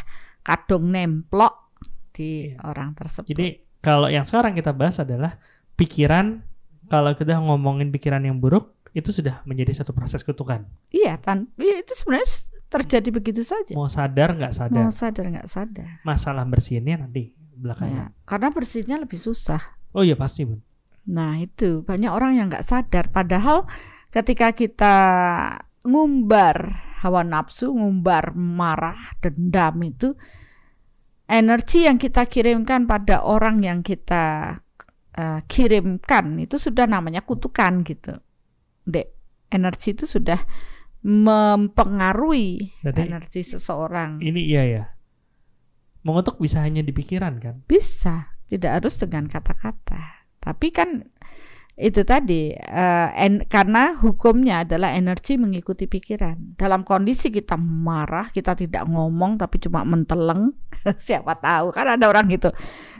kadung nemplok di Iya. orang tersebut. Jadi kalau yang sekarang kita bahas adalah pikiran. Kalau kita ngomongin pikiran yang buruk, itu sudah menjadi satu proses kutukan. iya, tan iya, itu sebenarnya terjadi begitu saja. Mau sadar nggak sadar. Mau sadar nggak sadar. Masalah bersihinnya nanti Ya, belakangan. karena bersihnya lebih susah. Oh iya pasti bun. Nah itu banyak orang yang nggak sadar. Padahal ketika kita ngumbar hawa nafsu, ngumbar marah, dendam itu energi yang kita kirimkan pada orang yang kita eh, kirimkan itu sudah namanya kutukan gitu. Dek, energi itu sudah mempengaruhi Berarti energi seseorang. Ini iya ya. Mengutuk bisa hanya di pikiran kan? Bisa, tidak harus dengan kata-kata. Tapi kan itu tadi eh, en- karena hukumnya adalah energi mengikuti pikiran. Dalam kondisi kita marah, kita tidak ngomong tapi cuma menteleng, siapa tahu kan ada orang gitu.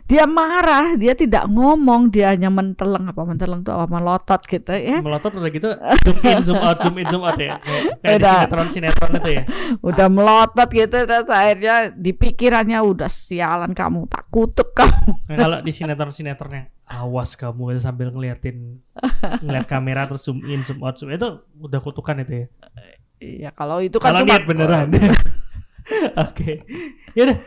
Dia marah, dia tidak ngomong, dia hanya menteleng apa menteleng tuh apa melotot gitu ya. Melotot udah gitu zoom in zoom out zoom in zoom out ya. Kayak, Udah. sinetron sinetron itu ya. Udah melotot gitu terus akhirnya di pikirannya udah sialan kamu tak kutuk kamu. Nah, kalau di sinetron sinetron yang awas kamu sambil ngeliatin ngeliat kamera terus zoom in zoom out zoom itu udah kutukan itu ya. Iya, kalau itu kan Kalau niat beneran. Oke. Yaudah.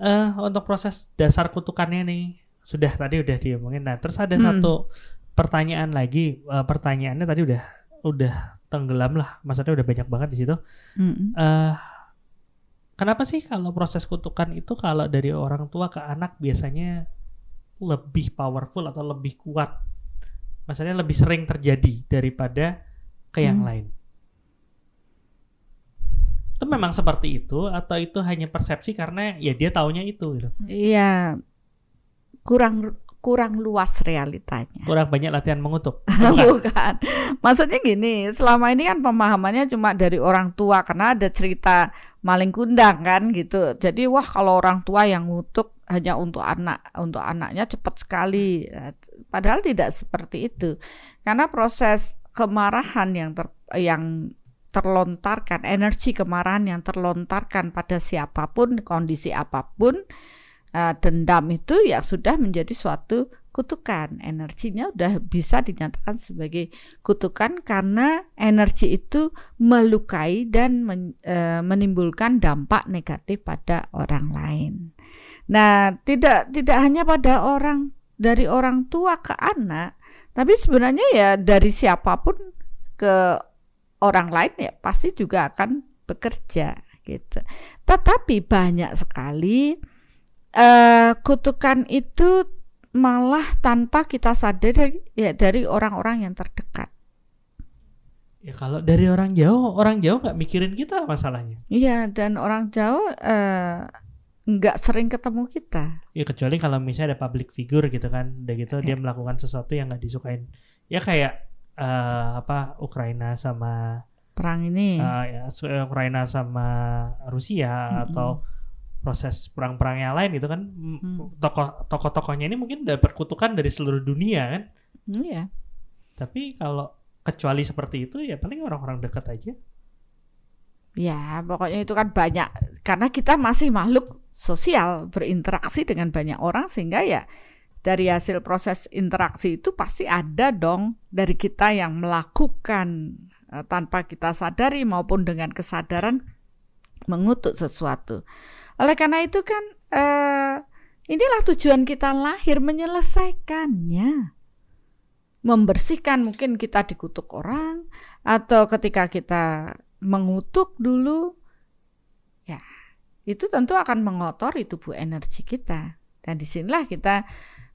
Eh untuk proses dasar kutukannya nih sudah tadi udah diomongin. Nah, terus ada Hmm. satu pertanyaan lagi. Eh, pertanyaannya tadi udah udah tenggelam lah. Maksudnya udah banyak banget di situ. Mm-mm. eh kenapa sih kalau proses kutukan itu kalau dari orang tua ke anak biasanya lebih powerful atau lebih kuat? Maksudnya lebih sering terjadi daripada ke yang Hmm. lain. Itu memang seperti itu atau itu hanya persepsi karena ya dia taunya itu gitu. Iya, kurang kurang luas realitanya. Kurang banyak latihan mengutuk. Bukan. Bukan. Maksudnya gini, selama ini kan pemahamannya cuma dari orang tua karena ada cerita maling kundang kan gitu. Jadi wah kalau orang tua yang ngutuk hanya untuk anak, untuk anaknya cepat sekali. Padahal tidak seperti itu. Karena proses kemarahan yang ter, yang terlontarkan, energi kemarahan yang terlontarkan pada siapa pun, kondisi apa pun, eh, dendam itu ya sudah menjadi suatu kutukan. Energinya udah bisa dinyatakan sebagai kutukan karena energi itu melukai dan eh, menimbulkan dampak negatif pada orang lain. Nah, tidak tidak hanya pada orang dari orang tua ke anak, tapi sebenarnya ya dari siapa pun ke orang lain ya pasti juga akan bekerja gitu. Tetapi banyak sekali eh, kutukan itu malah tanpa kita sadar ya dari orang-orang yang terdekat. Ya kalau dari orang jauh, orang jauh nggak mikirin kita masalahnya. Iya, dan orang jauh eh, nggak sering ketemu kita. Ya kecuali kalau misalnya ada public figure gitu kan, udah gitu dia Ya. melakukan sesuatu yang nggak disukain. Ya kayak eh, apa Ukraina sama Perang ini. eh, ya, eh, Ukraina sama Rusia Mm-mm. atau proses perang-perang yang lain gitu kan. M- Hmm. Tokoh tokoh-tokohnya ini mungkin dapat kutukan dari seluruh dunia kan. Iya. Tapi kalau kecuali seperti itu ya paling orang-orang dekat aja. Ya, pokoknya itu kan banyak karena kita masih makhluk sosial berinteraksi dengan banyak orang sehingga ya dari hasil proses interaksi itu pasti ada dong dari kita yang melakukan eh, tanpa kita sadari maupun dengan kesadaran mengutuk sesuatu. Oleh karena itu kan eh, inilah tujuan kita lahir menyelesaikannya. Membersihkan mungkin kita dikutuk orang atau ketika kita mengutuk dulu ya itu tentu akan mengotori tubuh energi kita dan di sinilah kita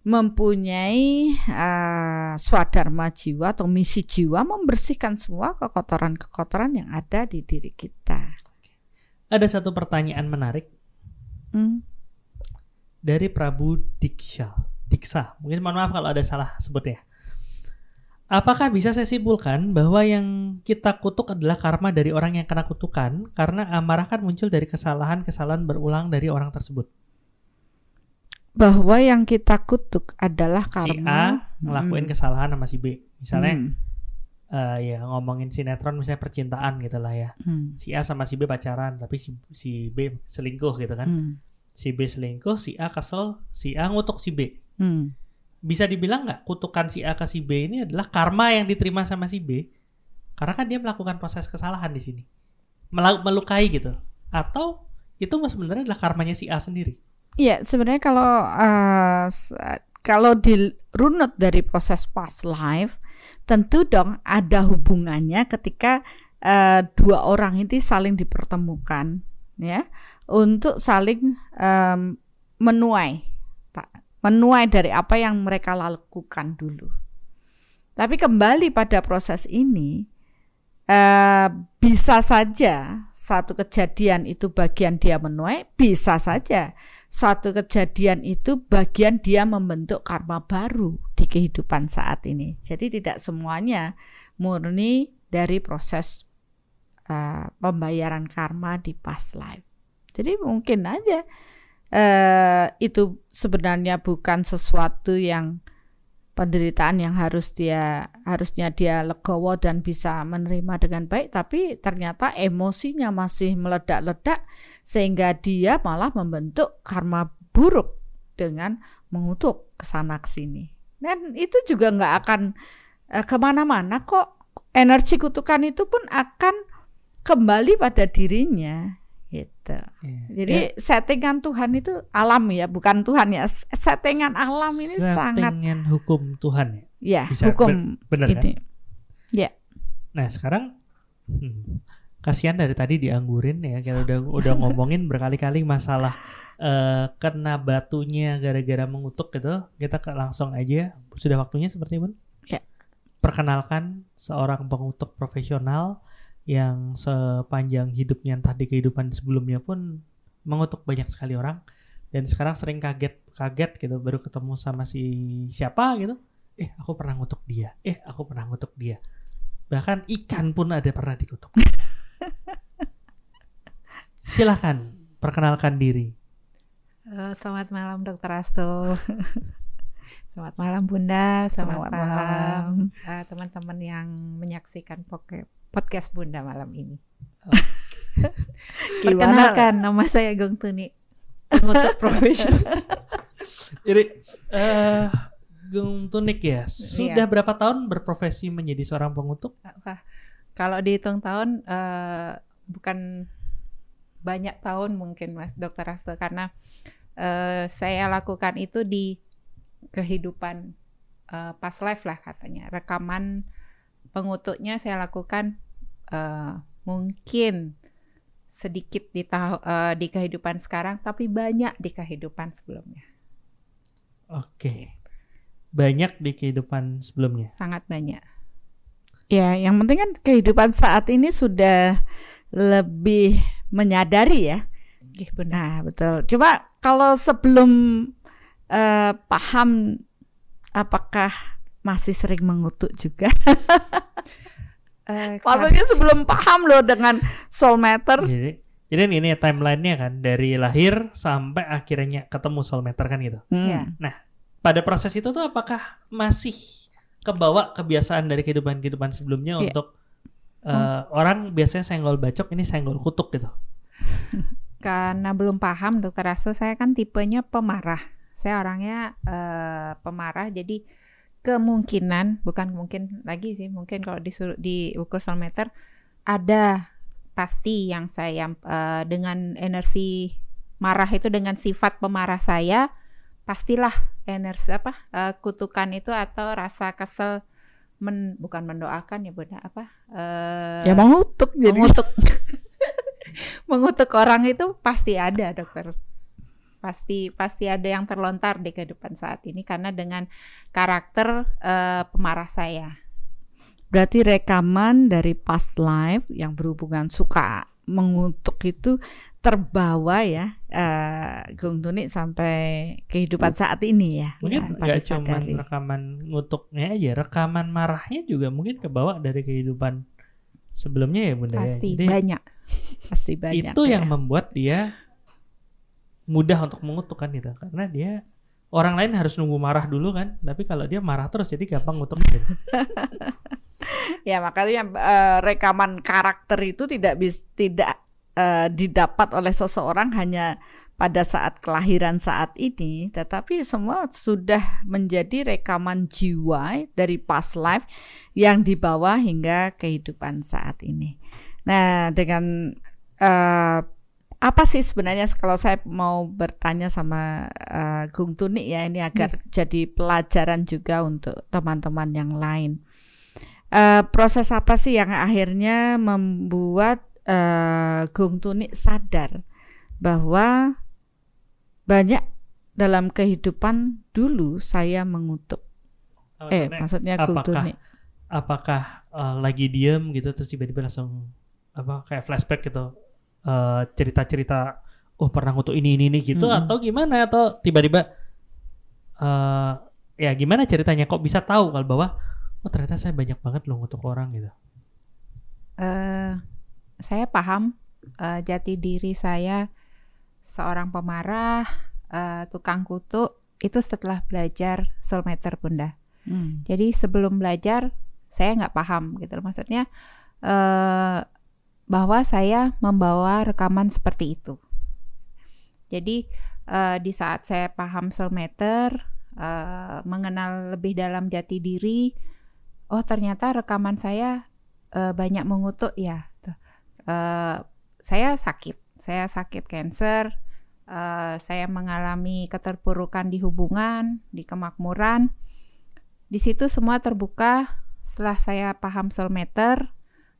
mempunyai uh, swadharma jiwa atau misi jiwa membersihkan semua kekotoran-kekotoran yang ada di diri kita. Ada satu pertanyaan menarik Hmm. dari Prabu Diksha. Diksa. Mungkin mohon maaf kalau ada salah sebutnya. Apakah bisa saya simpulkan bahwa yang kita kutuk adalah karma dari orang yang kena kutukan karena amarah kan muncul dari kesalahan-kesalahan berulang dari orang tersebut. Bahwa yang kita kutuk adalah Si karma A ngelakuin Hmm. kesalahan sama si B. Misalnya Hmm. eh, ya ngomongin sinetron misalnya percintaan gitu lah ya. Hmm. Si A sama si B pacaran tapi si, si B selingkuh gitu kan. Hmm. Si B selingkuh, si A kesel, si A ngutuk si B. Hmm. Bisa dibilang nggak kutukan si A ke si B ini adalah karma yang diterima sama si B? Karena kan dia melakukan proses kesalahan di sini. Melukai gitu. Atau itu sebenarnya adalah karmanya si A sendiri? Iya, sebenarnya kalau uh, kalau dirunut dari proses past life, tentu dong ada hubungannya ketika uh, dua orang ini saling dipertemukan, ya, untuk saling um, menuai, menuai dari apa yang mereka lakukan dulu. Tapi kembali pada proses ini, eh, bisa saja satu kejadian itu bagian dia menuai, bisa saja satu kejadian itu bagian dia membentuk karma baru di kehidupan saat ini. Jadi tidak semuanya murni dari proses uh, pembayaran karma di past life. Jadi mungkin aja eh, itu sebenarnya bukan sesuatu yang penderitaan yang harus dia harusnya dia legowo dan bisa menerima dengan baik tapi ternyata emosinya masih meledak-ledak sehingga dia malah membentuk karma buruk dengan mengutuk ke sana sini dan itu juga nggak akan eh, ke mana-mana kok. Energi kutukan itu pun akan kembali pada dirinya gitu. Jadi settingan Tuhan itu alam ya bukan Tuhan ya. Settingan alam ini sangat settingan hukum Tuhan ya? Ya Bisa, hukum bener kan ini. ya. Nah sekarang hmm, kasihan dari tadi dianggurin ya kita udah udah ngomongin berkali-kali masalah eh, kena batunya gara-gara mengutuk gitu. Kita ke- langsung aja. Sudah waktunya seperti itu Ya. perkenalkan seorang pengutuk profesional yang sepanjang hidupnya entah di kehidupan sebelumnya pun mengutuk banyak sekali orang. Dan sekarang sering kaget kaget gitu baru ketemu sama si siapa gitu. Eh aku pernah ngutuk dia. Eh aku pernah ngutuk dia. Bahkan ikan pun ada pernah dikutuk. Silahkan perkenalkan diri. Halo, selamat malam Dokter Asto. selamat malam Bunda, selamat, Selamat malam. eh, teman-teman yang menyaksikan poke- podcast Bunda malam ini. Perkenalkan nama saya Gong Tuni, pengutuk profesional. jadi eh Gung Tunik ya, sudah berapa tahun berprofesi menjadi seorang pengutuk? Kalau dihitung tahun eh, bukan banyak tahun mungkin Mas Dokter Asto karena eh, saya lakukan itu di kehidupan eh, past life lah katanya. Rekaman pengutuknya saya lakukan eh, mungkin sedikit di tahu eh, di kehidupan sekarang tapi banyak di kehidupan sebelumnya. Oke. Banyak di kehidupan sebelumnya. Sangat banyak. Ya, yang penting kan kehidupan saat ini sudah lebih menyadari ya. Benar. Nah, betul. Coba kalau sebelum eh, paham apakah masih sering mengutuk juga? Eh, kar- Maksudnya sebelum paham loh dengan soul meter. Jadi, jadi ini timelinenya kan dari lahir sampai akhirnya ketemu soulmater kan gitu. Hmm. Ya. Pada proses itu tuh apakah masih kebawa kebiasaan dari kehidupan-kehidupan sebelumnya Iya. untuk eh, orang biasanya senggol bacok ini senggol kutuk gitu. karena belum paham dokter Aso saya kan tipenya pemarah saya orangnya eh, pemarah jadi kemungkinan bukan mungkin lagi sih mungkin kalau disuruh diukur soul meter ada pasti yang saya eh, dengan energi marah itu dengan sifat pemarah saya pastilah energi apa eh, kutukan itu atau rasa kesel men, bukan mendoakan ya bunda apa eh, Ya mengutuk jadi. mengutuk mengutuk orang itu pasti ada dokter pasti pasti ada yang terlontar di kehidupan saat ini karena dengan karakter eh, pemarah saya Berarti rekaman dari past life yang berhubungan suka mengutuk itu terbawa ya eh Gung Tunik sampai kehidupan saat ini ya. Mungkin tanpa nggak cuma rekaman ngutuknya aja, rekaman marahnya juga mungkin kebawa dari kehidupan sebelumnya ya bunda. ya. pasti Jadi banyak pasti banyak. itu ya. yang membuat dia mudah untuk mengutuk kan gitu, karena dia orang lain harus nunggu marah dulu kan, tapi kalau dia marah terus jadi gampang ngutuk. gitu. Ya makanya eh, rekaman karakter itu tidak bis tidak eh, didapat oleh seseorang hanya pada saat kelahiran saat ini, tetapi semua sudah menjadi rekaman jiwa dari past life yang dibawa hingga kehidupan saat ini. Nah, dengan eh, apa sih sebenarnya kalau saya mau bertanya sama eh, Gung Tunik ya ini agar jadi pelajaran juga untuk teman-teman yang lain. Eh, proses apa sih yang akhirnya membuat eh, Gung Tunik sadar bahwa banyak dalam kehidupan dulu saya mengutuk. Eh, maksudnya Gung apakah Tunik. apakah uh, lagi diem gitu terus tiba-tiba langsung apa kayak flashback gitu uh, cerita-cerita oh pernah ngutuk ini ini ini gitu Mm-mm. atau gimana atau tiba-tiba uh, ya gimana ceritanya kok bisa tahu kalau bahwa oh ternyata saya banyak banget loh ngutuk orang gitu Eh, saya paham eh, jati diri saya seorang pemarah eh, tukang kutuk itu setelah belajar soul meter bunda Hmm. Jadi sebelum belajar saya nggak paham gitu loh. Maksudnya eh, bahwa saya membawa rekaman seperti itu. Jadi eh, di saat saya paham soul meter, eh, mengenal lebih dalam jati diri, oh ternyata rekaman saya eh, banyak mengutuk ya. Eh, saya sakit, saya sakit cancer. eh, saya mengalami keterpurukan di hubungan, di kemakmuran di situ semua terbuka setelah saya paham soul meter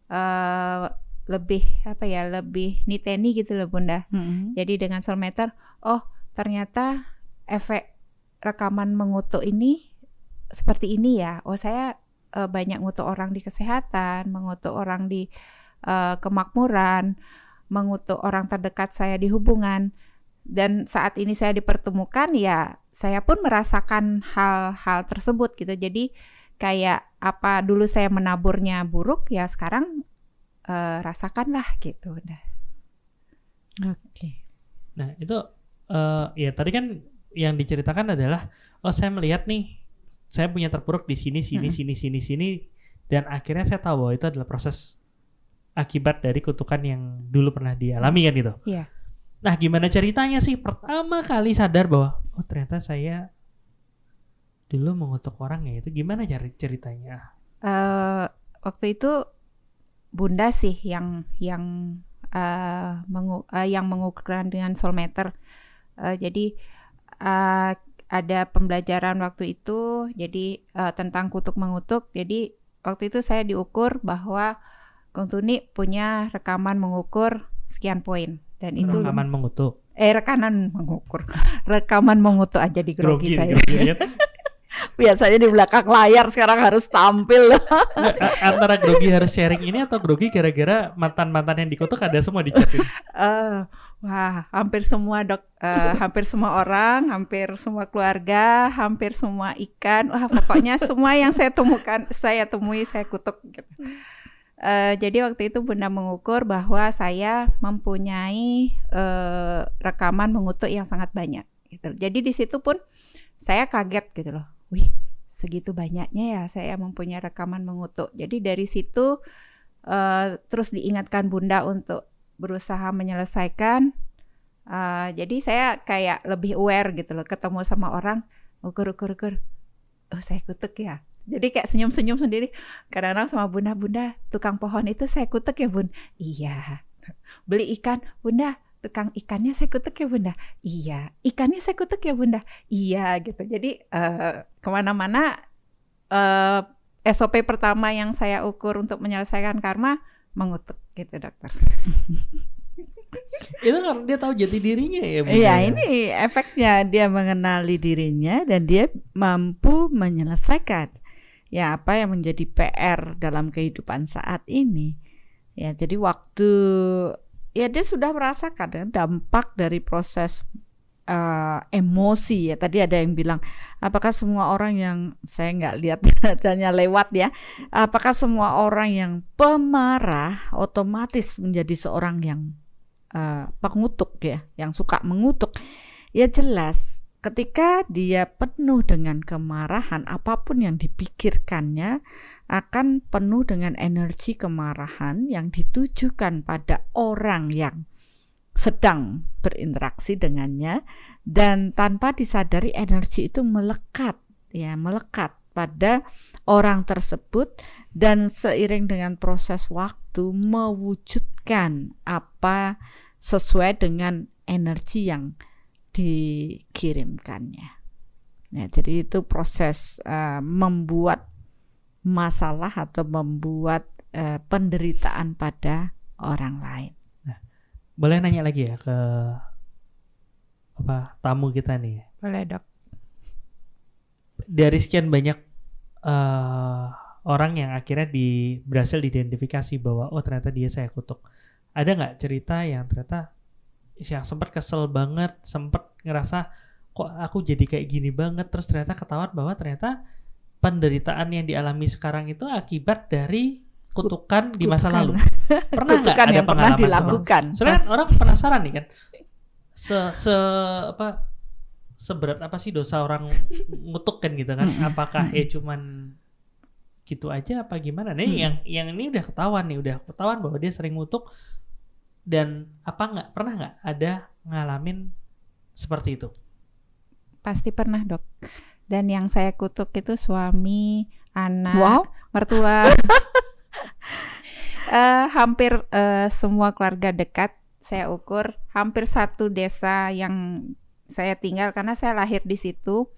eh lebih apa ya lebih niteni gitu loh bunda. Hmm. jadi dengan soul meter oh ternyata efek rekaman mengutuk ini seperti ini ya. Oh saya eh, banyak ngutuk orang di kesehatan mengutuk orang di eh, kemakmuran mengutuk orang terdekat saya di hubungan. Dan saat ini saya dipertemukan ya saya pun merasakan hal-hal tersebut gitu. Jadi kayak apa dulu saya menaburnya buruk ya sekarang eh, rasakanlah gitu udah Oke. nah itu eh ya tadi kan yang diceritakan adalah oh saya melihat nih saya punya terpuruk di sini sini Mm-mm. sini sini sini dan akhirnya saya tahu bahwa itu adalah proses akibat dari kutukan yang dulu pernah dialami kan gitu. Iya. Nah, gimana ceritanya sih pertama kali sadar bahwa oh ternyata saya dulu mengutuk orang ya itu gimana cari ceritanya? eh waktu itu Bunda sih yang yang eh, mengu- eh, yang mengukurkan dengan solmeter. Eh, jadi eh, ada pembelajaran waktu itu, jadi eh, tentang kutuk mengutuk. Jadi waktu itu saya diukur bahwa Kung Tuni punya rekaman mengukur sekian poin dan itu Rekaman mengutuk. eh rekaman mengukur rekaman mengutuk aja di grogi, saya grogi ya. Biasanya di belakang layar sekarang harus tampil. Antara grogi harus sharing ini atau grogi gara-gara mantan-mantan yang dikutuk ada semua di chat ini? Eh, wah, hampir semua dok, eh, hampir semua orang, hampir semua keluarga, hampir semua ikan, wah pokoknya semua yang saya temukan, saya temui, saya kutuk. Gitu. Eh, jadi waktu itu Bunda mengukur bahwa saya mempunyai eh, rekaman mengutuk yang sangat banyak. Gitu. Jadi di situ pun saya kaget gitu loh, wih segitu banyaknya ya saya mempunyai rekaman mengutuk. Jadi dari situ eh, terus diingatkan Bunda untuk berusaha menyelesaikan. Uh, jadi saya kayak lebih aware gitu loh, ketemu sama orang, ukur ukur ukur, oh saya kutuk ya. Jadi kayak senyum-senyum sendiri. Kadang-kadang sama bunda-bunda tukang pohon itu saya kutuk ya bun. Iya. Beli ikan, bunda tukang ikannya saya kutuk ya bunda. Iya. Ikannya saya kutuk ya bunda. Iya gitu. Jadi eh, ke mana-mana eh, SOP pertama yang saya ukur untuk menyelesaikan karma mengutuk gitu dokter. Itu karena dia tahu jati dirinya ya. Bu, Iya, ya? ini efeknya dia mengenali dirinya dan dia mampu menyelesaikan ya apa yang menjadi PR dalam kehidupan saat ini. Ya, jadi waktu ya dia sudah merasakan ya, dampak dari proses eh, emosi ya. Tadi ada yang bilang, apakah semua orang yang saya nggak lihat hanya lewat ya, apakah semua orang yang pemarah otomatis menjadi seorang yang eh, pengutuk ya, yang suka mengutuk. Ya jelas, ketika dia penuh dengan kemarahan, apa pun yang dipikirkannya akan penuh dengan energi kemarahan yang ditujukan pada orang yang sedang berinteraksi dengannya dan tanpa disadari energi itu melekat ya melekat pada orang tersebut dan seiring dengan proses waktu mewujudkan apa sesuai dengan energi yang dikirimkannya. Ya, jadi itu proses eh, membuat masalah atau membuat eh, penderitaan pada orang lain. Boleh nanya lagi ya ke apa tamu kita nih. Boleh dok. Dari sekian banyak eh, orang yang akhirnya di berhasil diidentifikasi bahwa oh ternyata dia saya kutuk. Ada nggak cerita yang ternyata yang sempat kesel banget, sempat ngerasa kok aku jadi kayak gini banget, terus ternyata ketahuan bahwa ternyata penderitaan yang dialami sekarang itu akibat dari kutukan di masa Kutukan. lalu. Pernah nggak Kutukan ada yang pernah dilakukan. Soalnya kan orang penasaran nih kan. Se se apa seberat apa sih dosa orang ngutuk kan gitu kan? Apakah ya cuman gitu aja apa gimana? Nih Mm. yang yang ini udah ketahuan nih, udah ketahuan bahwa dia sering ngutuk dan apa nggak pernah nggak ada ngalamin seperti itu? Pasti pernah dok. Dan yang saya kutuk itu suami, anak, Wow. mertua. Eh, hampir eh, semua keluarga dekat saya ukur, hampir satu desa yang saya tinggal karena saya lahir di situ.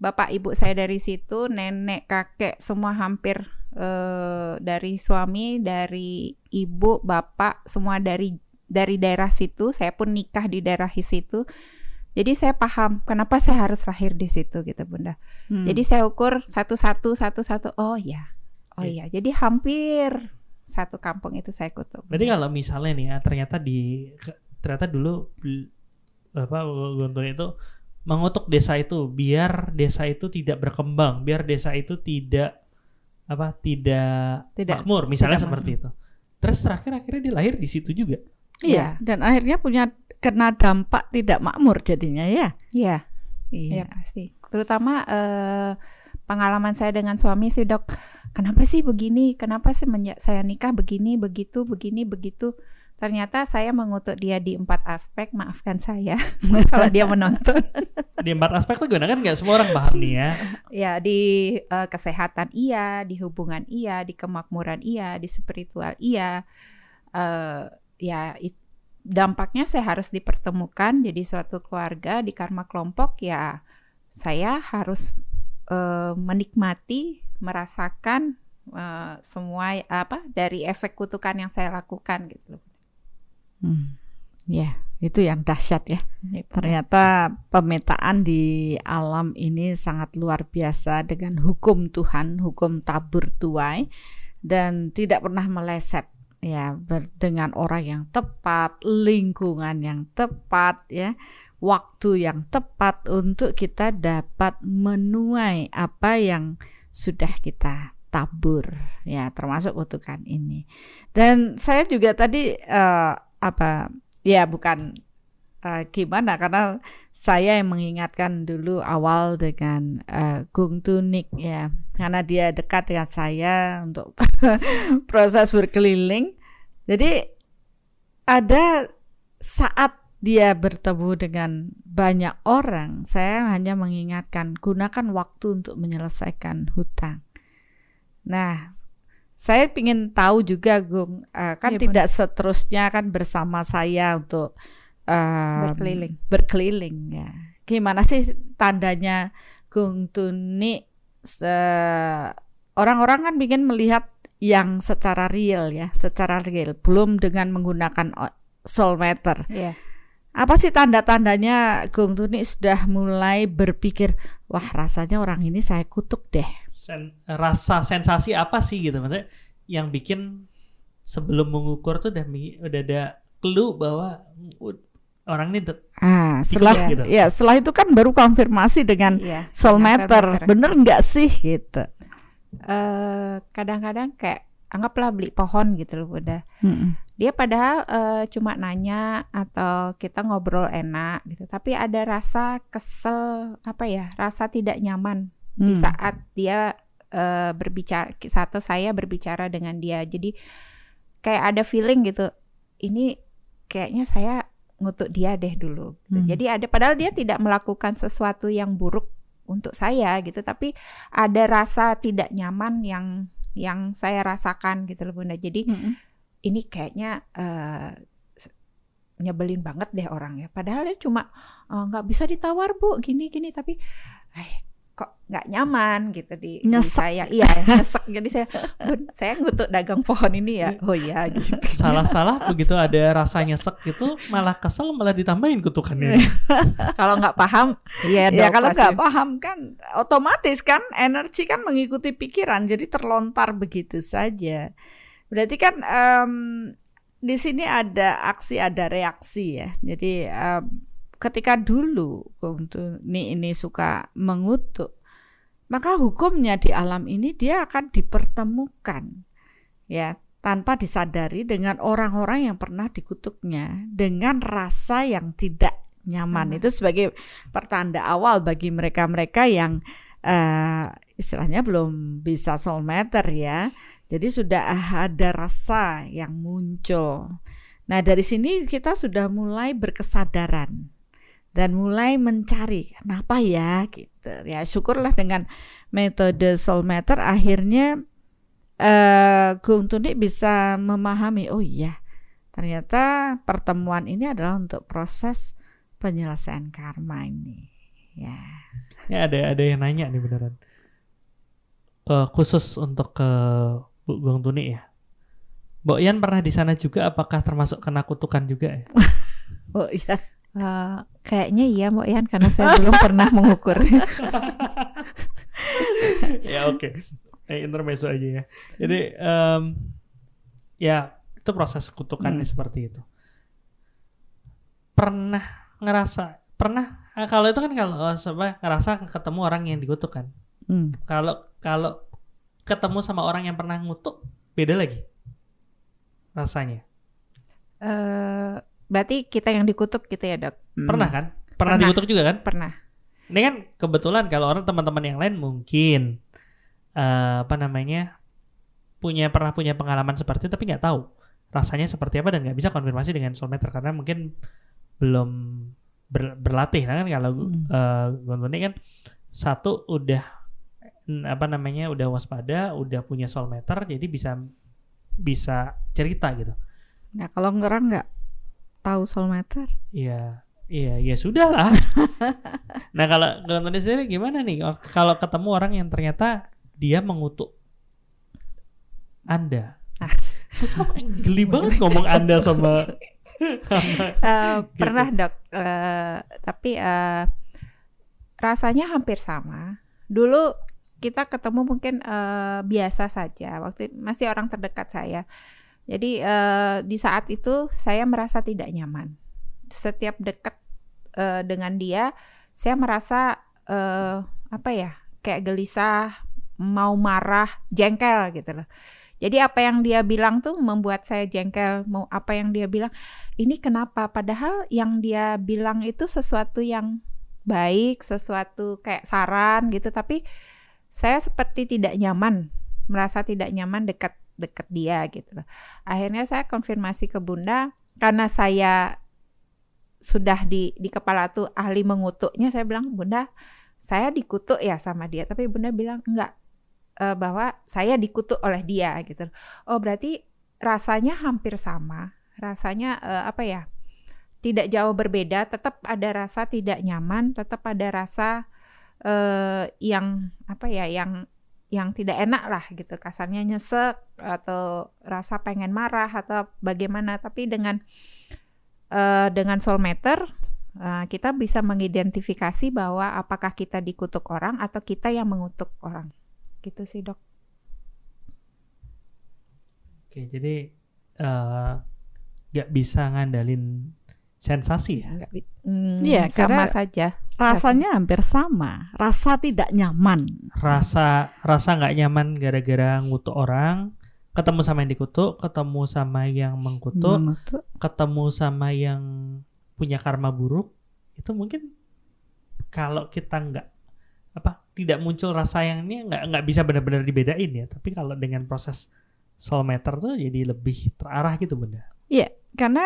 Bapak ibu saya dari situ, nenek, kakek semua hampir eh, dari suami, dari ibu, bapak semua dari dari daerah situ. Saya pun nikah di daerah situ. Jadi saya paham kenapa saya harus lahir di situ gitu Bunda. Hmm. Jadi saya ukur satu-satu satu-satu. Oh ya. Oh iya. Jadi hampir satu kampung itu saya kutuk. Berarti kalau misalnya nih ya ternyata di ternyata dulu apa Guntur itu mengutuk desa itu biar desa itu tidak berkembang, biar desa itu tidak apa tidak, Tidak- makmur misalnya tidak seperti itu. Terus terakhir akhirnya dia lahir di situ juga. Iya, dan akhirnya punya kena dampak tidak makmur jadinya ya. Iya. Iya. Iya pasti. Terutama eh, pengalaman saya dengan suami sih dok. Kenapa sih begini? Kenapa sih saya nikah begini, begitu, begini, begitu? Ternyata saya mengutuk dia di empat aspek. Maafkan saya kalau dia menonton. Di empat aspek tuh gimana kan nggak semua orang paham nih ya. Ya di eh, kesehatan iya, di hubungan iya, di kemakmuran iya, di spiritual iya. Eh, ya it- dampaknya saya harus dipertemukan jadi suatu keluarga di karma kelompok ya saya harus eh, menikmati, merasakan eh, semua apa dari efek kutukan yang saya lakukan gitu. Hmm. Ya, itu yang dahsyat ya. Gitu. Ternyata pemetaan di alam ini sangat luar biasa dengan hukum Tuhan, hukum tabur tuai dan tidak pernah meleset ya dengan orang yang tepat, lingkungan yang tepat ya, waktu yang tepat untuk kita dapat menuai apa yang sudah kita tabur ya termasuk kutukan ini. Dan saya juga tadi eh, apa? Ya bukan eh, gimana? Karena saya yang mengingatkan dulu awal dengan eh, Gung Tunik ya. Karena dia dekat dengan saya untuk proses berkeliling. Jadi ada saat dia bertemu dengan banyak orang saya hanya mengingatkan gunakan waktu untuk menyelesaikan hutang. Nah saya ingin tahu juga Gung eh, kan Iya, tidak seterusnya kan bersama saya untuk em, Berkeliling. berkeliling ya. Gimana sih tandanya Gung Tuni orang-orang kan ingin melihat yang secara real ya, secara real, belum dengan menggunakan o- soul meter. Iya. Apa sih tanda-tandanya Gung Tuni sudah mulai berpikir, wah rasanya orang ini saya kutuk deh. Sen- rasa sensasi apa sih gitu maksudnya yang bikin sebelum mengukur tuh udah udah ada clue bahwa uh, orang ini Ah, setelah gitu. ya setelah itu kan baru konfirmasi dengan Iya. soul dengan meter. soul meter. Bener nggak sih gitu? Eh, kadang-kadang kayak anggaplah beli pohon gitu loh udah Mm-mm. dia padahal eh, cuma nanya atau kita ngobrol enak gitu tapi ada rasa kesel apa ya rasa tidak nyaman di Hmm. saat dia eh, berbicara satu saya berbicara dengan dia jadi kayak ada feeling gitu ini kayaknya saya ngutuk dia deh dulu gitu. Hmm. jadi ada padahal dia tidak melakukan sesuatu yang buruk untuk saya gitu tapi ada rasa tidak nyaman yang yang saya rasakan gitu loh bunda jadi Mm-mm. ini kayaknya s- nyebelin banget deh orang ya. Padahal dia cuma "Eh, nggak bisa ditawar bu, gini gini tapi, eh kok nggak nyaman gitu di, di Nyesek. saya. Iya nyesek. Jadi saya, "Bun, saya ngutuk dagang pohon ini ya. Oh iya gitu. salah-salah begitu ada rasanya sek gitu malah kesel malah ditambahin kutukannya. Kalau nggak paham, iya Ya kalau nggak paham kan otomatis kan energi kan mengikuti pikiran jadi terlontar begitu saja. Berarti kan em, di sini ada aksi ada reaksi ya. Jadi em, ketika dulu Tuni ini suka mengutuk, maka hukumnya di alam ini dia akan dipertemukan ya tanpa disadari dengan orang-orang yang pernah dikutuknya dengan rasa yang tidak nyaman. Nyaman. Itu sebagai pertanda awal bagi mereka-mereka yang eh, istilahnya belum bisa soul meter ya. Jadi sudah ada rasa yang muncul. Nah, dari sini kita sudah mulai berkesadaran dan mulai mencari kenapa ya gitu. Ya, syukurlah dengan metode soul meter akhirnya eh Gung Tuni bisa memahami oh iya ternyata pertemuan ini adalah untuk proses penyelesaian karma ini. Ya. Ya ada ada yang nanya nih beneran. Ke khusus untuk ke Bu Gong Tuni ya. Mbok Yan pernah di sana juga apakah termasuk kena kutukan juga ya? Oh iya. Eh, kayaknya iya Mbak Yan karena saya belum pernah mengukur. ya oke. Eh, intermezzo aja ya. Jadi em, ya itu proses kutukannya Hmm. seperti itu. Pernah ngerasa pernah eh, kalau itu kan kalau eh, apa, ngerasa ketemu orang yang dikutuk kan. Hmm. Kalau kalau ketemu sama orang yang pernah ngutuk beda lagi rasanya. Eh, berarti kita yang dikutuk gitu ya dok? Pernah kan? Pernah, Pernah. dikutuk juga kan? Pernah. Ini kan kebetulan kalau orang teman-teman yang lain mungkin eh, apa namanya punya pernah punya pengalaman seperti itu tapi nggak tahu rasanya seperti apa dan nggak bisa konfirmasi dengan soulmate karena mungkin belum ber- berlatih nah kan kalau Hmm. eh, Gontoni kan satu udah apa namanya udah waspada udah punya soulmeter jadi bisa bisa cerita gitu Nah, kalau orang nggak tahu soulmeter, Iya, iya, ya sudah lah. nah kalau Gontoni sendiri gimana nih kalau ketemu orang yang ternyata dia mengutuk Anda? Ah. Susah geli banget ngomong Anda sama Eh, pernah dok, Eh, tapi eh, rasanya hampir sama. Dulu kita ketemu mungkin eh, biasa saja, waktu masih orang terdekat saya. Jadi eh, di saat itu saya merasa tidak nyaman. Setiap dekat eh, dengan dia, saya merasa eh, apa ya, kayak gelisah, mau marah, jengkel gitu loh. Jadi apa yang dia bilang tuh membuat saya jengkel. Mau apa yang dia bilang ini kenapa padahal yang dia bilang itu sesuatu yang baik sesuatu kayak saran gitu tapi saya seperti tidak nyaman merasa tidak nyaman dekat dekat dia gitu akhirnya saya konfirmasi ke bunda karena saya sudah di di kepala tuh ahli mengutuknya saya bilang bunda saya dikutuk ya sama dia. Tapi bunda bilang enggak eh, bahwa saya dikutuk oleh dia gitu oh berarti rasanya hampir sama rasanya eh, apa ya tidak jauh berbeda tetap ada rasa tidak nyaman tetap ada rasa eh, yang apa ya yang yang tidak enak lah gitu. Kasarnya nyesek atau rasa pengen marah atau bagaimana. Tapi dengan eh, dengan soulmeter eh, kita bisa mengidentifikasi bahwa apakah kita dikutuk orang atau kita yang mengutuk orang. Gitu sih dok. Oke, jadi eh, nggak bisa ngandalin sensasi ya. Hmm, Iya, sama karena- saja rasanya hampir sama. Rasa tidak nyaman. Rasa rasa nggak nyaman gara-gara ngutuk orang, ketemu sama yang dikutuk, ketemu sama yang mengkutuk, Mengutuk. ketemu sama yang punya karma buruk, itu mungkin kalau kita nggak apa tidak muncul rasa yang ini nggak nggak bisa benar-benar dibedain ya. Tapi kalau dengan proses soulmeter tuh jadi lebih terarah gitu bunda. Iya, karena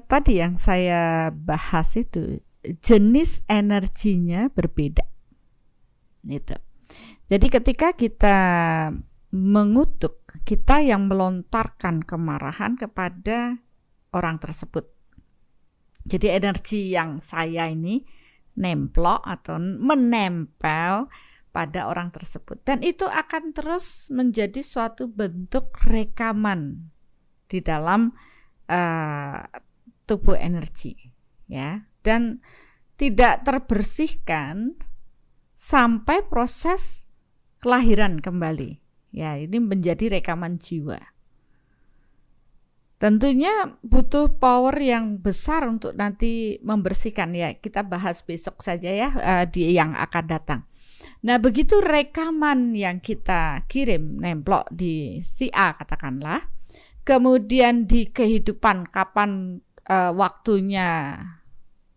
tadi yang saya bahas itu jenis energinya berbeda. Gitu. Jadi ketika kita mengutuk, kita yang melontarkan kemarahan kepada orang tersebut. Jadi energi yang saya ini nemplok atau menempel pada orang tersebut dan itu akan terus menjadi suatu bentuk rekaman di dalam eh, tubuh energi ya. Dan tidak terbersihkan sampai proses kelahiran kembali ya. Ini menjadi rekaman jiwa. Tentunya butuh power yang besar untuk nanti membersihkan ya. Kita bahas besok saja ya eh, di yang akan datang. Nah, begitu rekaman yang kita kirim nemplok di si A katakanlah, kemudian di kehidupan kapan eh, waktunya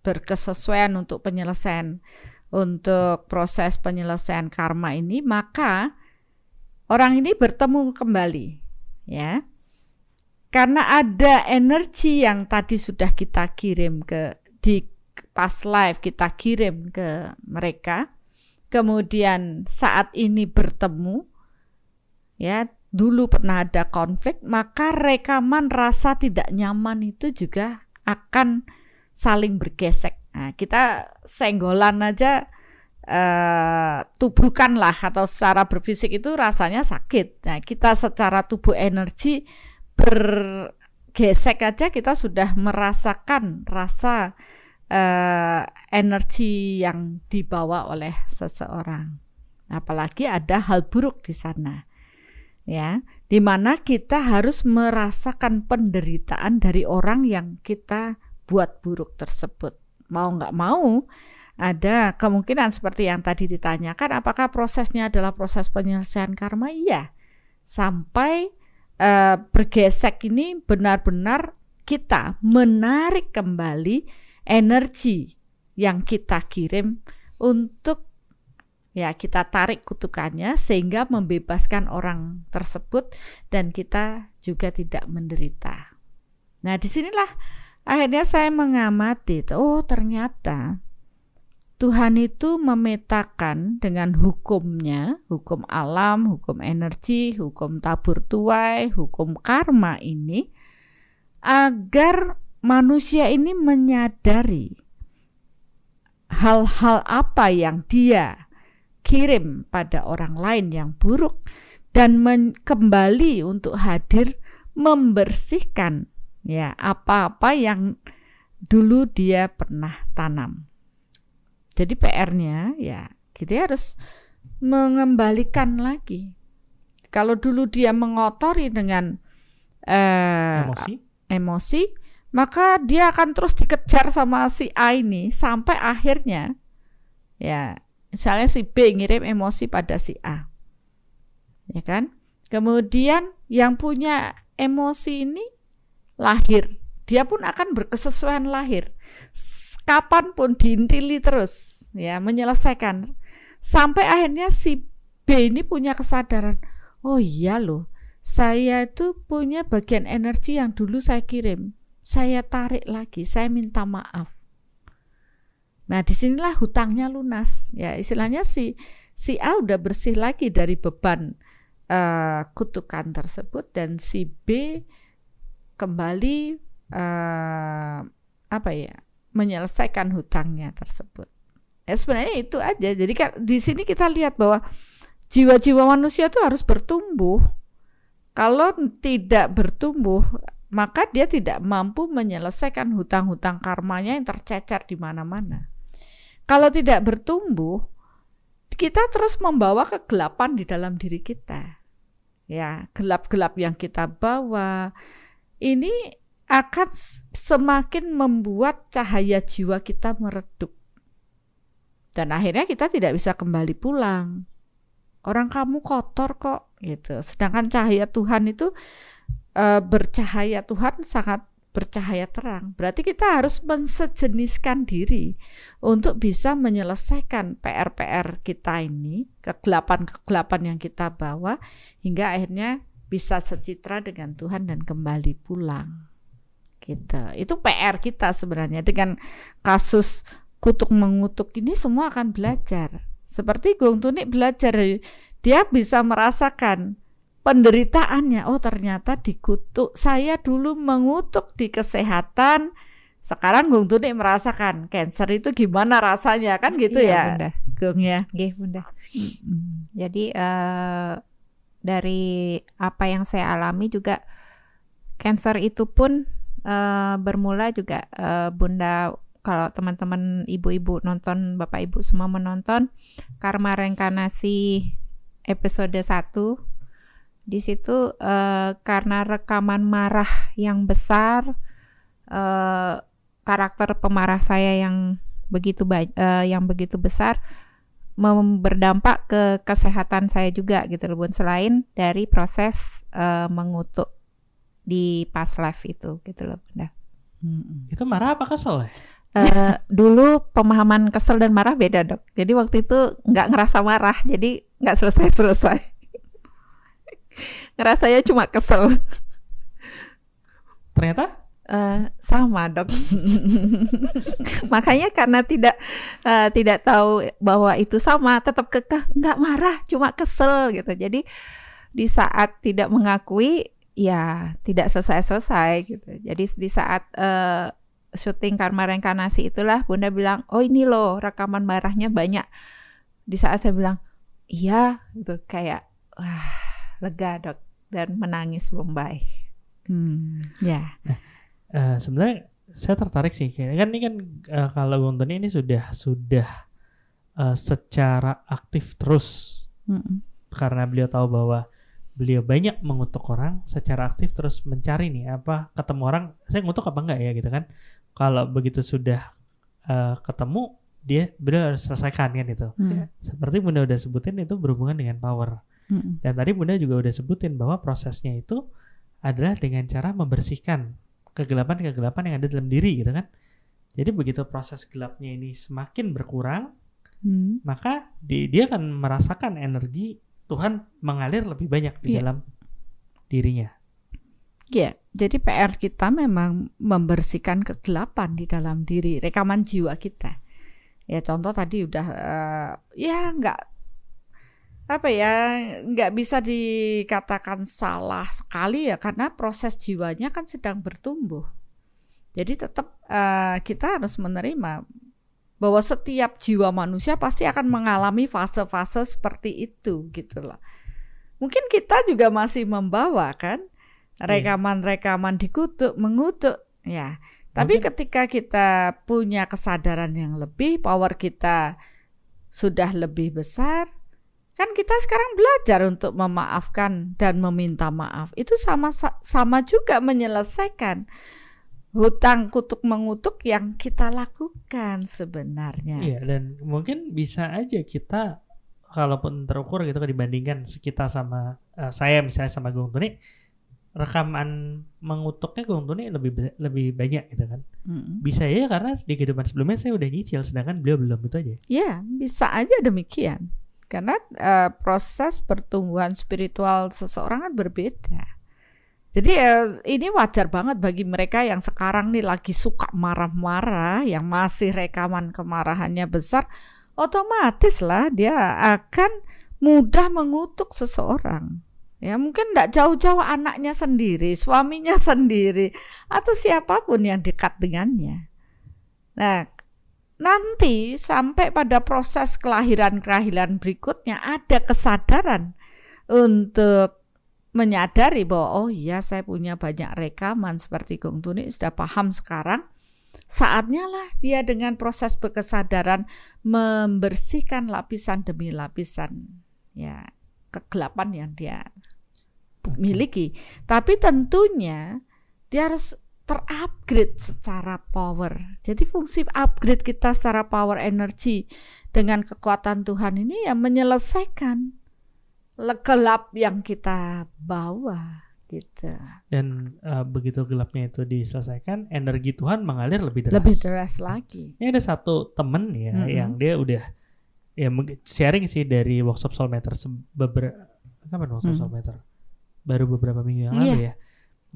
berkesesuaian untuk penyelesaian untuk proses penyelesaian karma ini, maka orang ini bertemu kembali, ya. Karena ada energi yang tadi sudah kita kirim ke di pas live kita kirim ke mereka kemudian saat ini bertemu ya dulu pernah ada konflik maka rekaman rasa tidak nyaman itu juga akan saling bergesek nah, kita senggolan aja eh, tubrukan lah atau secara berfisik itu rasanya sakit nah kita secara tubuh energi bergesek aja kita sudah merasakan rasa eh, energi yang dibawa oleh seseorang. Apalagi ada hal buruk di sana. Ya, di mana kita harus merasakan penderitaan dari orang yang kita buat buruk tersebut. Mau nggak mau, ada kemungkinan seperti yang tadi ditanyakan, apakah prosesnya adalah proses penyelesaian karma? Iya, sampai eh, bergesek ini benar-benar kita menarik kembali energi yang kita kirim untuk ya kita tarik kutukannya sehingga membebaskan orang tersebut dan kita juga tidak menderita. Nah, di sinilah akhirnya saya mengamati, oh ternyata Tuhan itu memetakan dengan hukumnya, hukum alam, hukum energi, hukum tabur tuai, hukum karma ini, agar manusia ini menyadari hal-hal apa yang dia kirim pada orang lain yang buruk dan kembali untuk hadir membersihkan ya apa-apa yang dulu dia pernah tanam. Jadi PR-nya ya kita harus mengembalikan lagi. Kalau dulu dia mengotori dengan eh, Emosi. emosi, maka dia akan terus dikejar sama si A ini sampai akhirnya ya misalnya si B ngirim emosi pada si A. Ya kan? Kemudian yang punya emosi ini lahir, dia pun akan berkesesuaian lahir. S- Kapan pun diintili terus, ya menyelesaikan sampai akhirnya si B ini punya kesadaran, oh iya loh, saya itu punya bagian energi yang dulu saya kirim, saya tarik lagi, saya minta maaf. Nah, di sinilah hutangnya lunas. Ya, istilahnya si si A udah bersih lagi dari beban eh, kutukan tersebut dan si B kembali eh, apa ya menyelesaikan hutangnya tersebut. Ya sebenarnya itu aja. Jadi kan di sini kita lihat bahwa jiwa-jiwa manusia itu harus bertumbuh. Kalau tidak bertumbuh, maka dia tidak mampu menyelesaikan hutang-hutang karmanya yang tercecer di mana-mana. Kalau tidak bertumbuh, kita terus membawa kegelapan di dalam diri kita. Ya, gelap-gelap yang kita bawa ini akan semakin membuat cahaya jiwa kita meredup. Dan akhirnya kita tidak bisa kembali pulang. Orang kamu kotor kok gitu. Sedangkan cahaya Tuhan itu eh, bercahaya Tuhan sangat bercahaya terang. Berarti kita harus mensejeniskan diri untuk bisa menyelesaikan PR-PR kita ini, kegelapan-kegelapan yang kita bawa hingga akhirnya bisa secitra dengan Tuhan dan kembali pulang. Gitu. Itu PR kita sebenarnya dengan kasus kutuk mengutuk ini semua akan belajar. Seperti Gong Tunik belajar dia bisa merasakan penderitaannya. Oh, ternyata dikutuk. Saya dulu mengutuk di kesehatan. Sekarang Gong Tunik merasakan cancer itu gimana rasanya kan gitu Iya, ya, Bunda. Gong ya. Nggih, Bunda. Jadi eh, dari apa yang saya alami juga cancer itu pun eh, bermula juga eh, Bunda kalau teman-teman ibu-ibu nonton, Bapak Ibu semua menonton Karma Reinkarnasi episode 1 di situ eh, karena rekaman marah yang besar eh, karakter pemarah saya yang begitu eh, yang begitu besar berdampak ke kesehatan saya juga gitu loh Bun selain dari proses eh, mengutuk di past life itu gitu loh Bunda. Mm-mm. Itu marah apa kesel ya? Eh, dulu pemahaman kesel dan marah beda dok. Jadi waktu itu nggak ngerasa marah, jadi nggak selesai selesai. Ngerasanya cuma kesel. Ternyata Eh, sama dok. Makanya karena tidak eh, tidak tahu bahwa itu sama, tetap kekeh nggak marah, cuma kesel gitu. Jadi di saat tidak mengakui, ya tidak selesai-selesai gitu. Jadi di saat eh, syuting karma reinkarnasi itulah Bunda bilang, oh ini loh rekaman marahnya banyak. Di saat saya bilang, iya gitu kayak wah lega dok dan menangis Bombay. Hmm, ya. Eh, sebenarnya saya tertarik sih kan ini kan eh, kalau Bung Tony ini sudah sudah eh, secara aktif terus Mm-mm. karena beliau tahu bahwa beliau banyak mengutuk orang secara aktif terus mencari nih apa ketemu orang saya ngutuk apa enggak ya gitu kan kalau begitu sudah eh, ketemu dia beliau harus selesaikan kan itu Mm. seperti bunda udah sebutin itu berhubungan dengan power Dan tadi bunda juga udah sebutin bahwa prosesnya itu adalah dengan cara membersihkan kegelapan-kegelapan yang ada dalam diri gitu kan jadi begitu proses gelapnya ini semakin berkurang Hmm. maka di- dia akan merasakan energi Tuhan mengalir lebih banyak di Iya. dalam dirinya. Ya, jadi PR kita memang membersihkan kegelapan di dalam diri, rekaman jiwa kita. Ya, contoh tadi udah eh, ya nggak apa ya nggak bisa dikatakan salah sekali ya karena proses jiwanya kan sedang bertumbuh. Jadi tetap eh, kita harus menerima bahwa setiap jiwa manusia pasti akan mengalami fase-fase seperti itu gitu loh. Mungkin kita juga masih membawa kan rekaman-rekaman dikutuk, mengutuk ya. Tapi Mungkin- ketika kita punya kesadaran yang lebih, power kita sudah lebih besar, kan kita sekarang belajar untuk memaafkan dan meminta maaf. Itu sama sama juga menyelesaikan hutang kutuk mengutuk yang kita lakukan sebenarnya. Iya dan mungkin bisa aja kita kalaupun terukur gitu kan dibandingkan kita sama eh, saya misalnya sama Gung Tuni rekaman mengutuknya Gung Tuni lebih lebih banyak gitu kan. Mm. Bisa ya karena di kehidupan sebelumnya saya udah nyicil sedangkan beliau belum itu aja. Ya, bisa aja demikian. Karena eh, proses pertumbuhan spiritual seseorang kan berbeda. Jadi eh, ini wajar banget bagi mereka yang sekarang nih lagi suka marah-marah, yang masih rekaman kemarahannya besar, otomatis lah dia akan mudah mengutuk seseorang. Ya mungkin tidak jauh-jauh anaknya sendiri, suaminya sendiri, atau siapa pun yang dekat dengannya. Nah, nanti sampai pada proses kelahiran-kelahiran berikutnya ada kesadaran untuk menyadari bahwa oh iya saya punya banyak rekaman seperti Gong Tuni sudah paham sekarang. Saatnya lah dia dengan proses berkesadaran membersihkan lapisan demi lapisan ya kegelapan yang dia miliki. Tapi tentunya dia harus terupgrade secara power. Jadi fungsi upgrade kita secara power energi dengan kekuatan Tuhan ini yang menyelesaikan gelap yang kita bawa gitu. Dan eh, begitu gelapnya itu diselesaikan, energi Tuhan mengalir lebih deras. Lebih deras lagi. Ini ada satu temen ya Mm-mm. yang dia udah ya sharing sih dari workshop soulmeter beberapa kapan workshop Hmm. soulmeter baru beberapa minggu yang Iya. lalu ya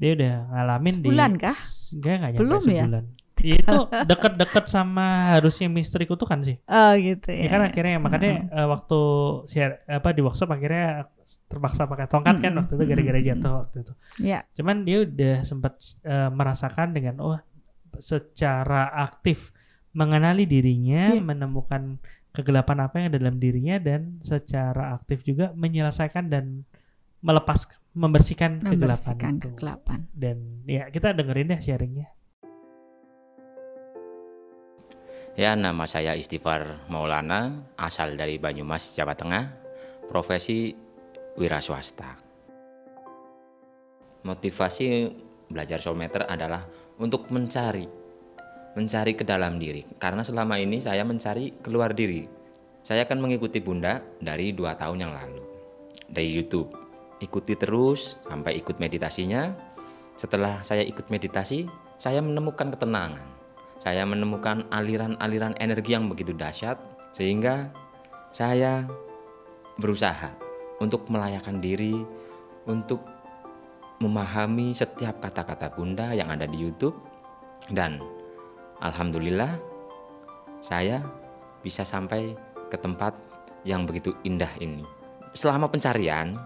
dia udah ngalamin Sebulan di kah? enggak enggak nyampe Belum ya? sebulan itu deket-deket sama harusnya misteri kutukan sih Oh gitu ya, ya. kan akhirnya makanya eh, waktu share apa di workshop akhirnya terpaksa pakai tongkat kan Mm-mm. waktu itu gara-gara Mm-mm. jatuh waktu itu Ya. cuman dia udah sempat eh, merasakan dengan oh secara aktif mengenali dirinya, Iya. menemukan kegelapan apa yang ada dalam dirinya dan secara aktif juga menyelesaikan dan melepas membersihkan, kegelapan Membersihkan itu. kegelapan. Dan ya kita dengerin deh sharingnya. Ya, nama saya Istighfar Maulana, asal dari Banyumas, Jawa Tengah, profesi wira swasta. Motivasi belajar soulmeter adalah untuk mencari, mencari ke dalam diri. Karena selama ini saya mencari keluar diri. Saya akan mengikuti Bunda dari dua tahun yang lalu dari YouTube. Ikuti terus sampai ikut meditasinya. Setelah saya ikut meditasi, saya menemukan ketenangan saya menemukan aliran-aliran energi yang begitu dahsyat sehingga saya berusaha untuk melayakan diri untuk memahami setiap kata-kata Bunda yang ada di YouTube dan alhamdulillah saya bisa sampai ke tempat yang begitu indah ini. Selama pencarian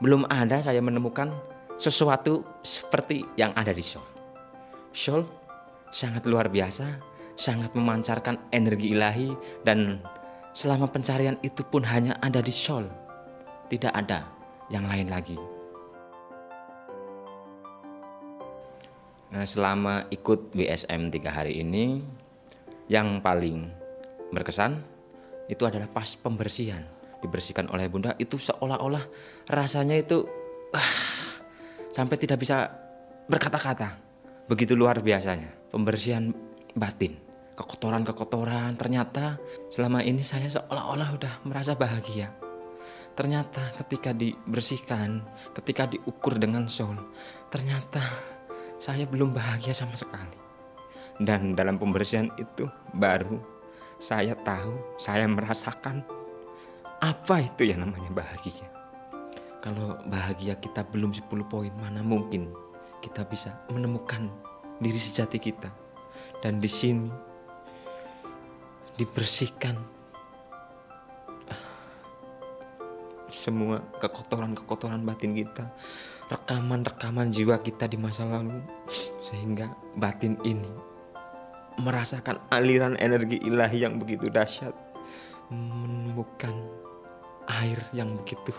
belum ada saya menemukan sesuatu seperti yang ada di Seoul. Seoul sangat luar biasa, sangat memancarkan energi ilahi dan selama pencarian itu pun hanya ada di Seoul. Tidak ada yang lain lagi. Nah, selama ikut WSM tiga hari ini, yang paling berkesan itu adalah pas pembersihan. Dibersihkan oleh Bunda itu seolah-olah rasanya itu ah, sampai tidak bisa berkata-kata. Begitu luar biasanya pembersihan batin. Kekotoran-kekotoran ternyata selama ini saya seolah-olah udah merasa bahagia. Ternyata ketika dibersihkan, ketika diukur dengan soul, ternyata saya belum bahagia sama sekali. Dan dalam pembersihan itu baru saya tahu, saya merasakan apa itu yang namanya bahagia. Kalau bahagia kita belum 10 poin, mana mungkin kita bisa menemukan diri sejati kita. Dan di sini dibersihkan semua kekotoran-kekotoran batin kita, rekaman-rekaman jiwa kita di masa lalu, sehingga batin ini merasakan aliran energi ilahi yang begitu dahsyat, menemukan air yang begitu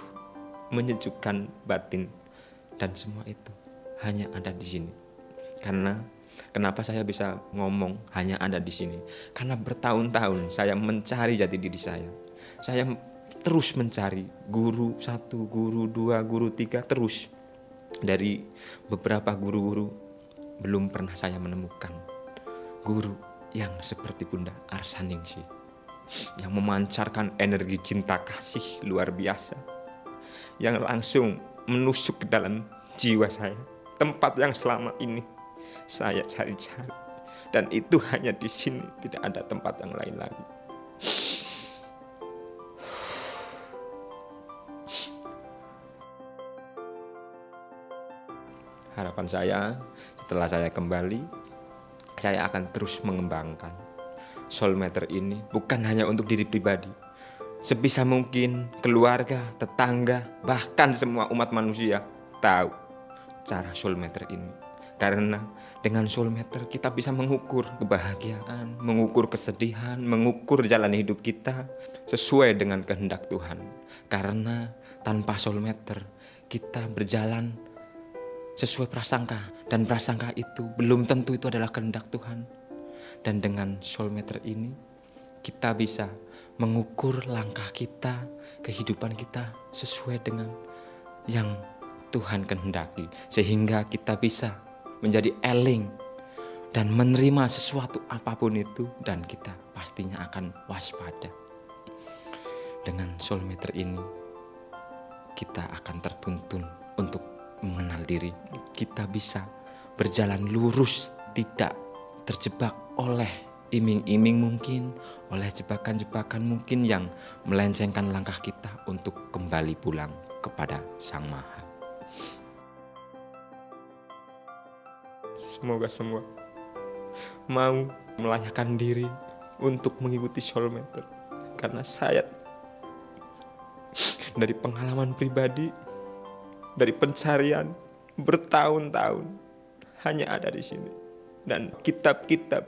menyejukkan batin, dan semua itu hanya ada di sini. Karena kenapa saya bisa ngomong hanya ada di sini? Karena bertahun-tahun saya mencari jati diri saya. Saya terus mencari guru satu, guru dua, guru tiga terus dari beberapa guru-guru belum pernah saya menemukan guru yang seperti Bunda Arsaningsi yang memancarkan energi cinta kasih luar biasa yang langsung menusuk ke dalam jiwa saya tempat yang selama ini saya cari-cari. Dan itu hanya di sini tidak ada tempat yang lain lagi. Harapan saya setelah saya kembali saya akan terus mengembangkan soul matter ini bukan hanya untuk diri pribadi sebisa mungkin keluarga, tetangga, bahkan semua umat manusia tahu cara soul matter ini karena dengan soul matter kita bisa mengukur kebahagiaan, mengukur kesedihan, mengukur jalan hidup kita sesuai dengan kehendak Tuhan. Karena tanpa soul matter kita berjalan sesuai prasangka dan prasangka itu belum tentu itu adalah kehendak Tuhan. Dan dengan soul meter ini kita bisa mengukur langkah kita, kehidupan kita sesuai dengan yang Tuhan kehendaki sehingga kita bisa menjadi eling dan menerima sesuatu apa pun itu dan kita pastinya akan waspada. Dengan soul meter ini kita akan tertuntun untuk mengenal diri, kita bisa berjalan lurus, tidak terjebak oleh iming-iming mungkin, oleh jebakan-jebakan mungkin yang melencengkan langkah kita untuk kembali pulang kepada Sang Maha. Semoga semua mau melayakkan diri untuk mengikuti soulmate karena saya dari pengalaman pribadi dari pencarian bertahun-tahun hanya ada di sini. Dan kitab-kitab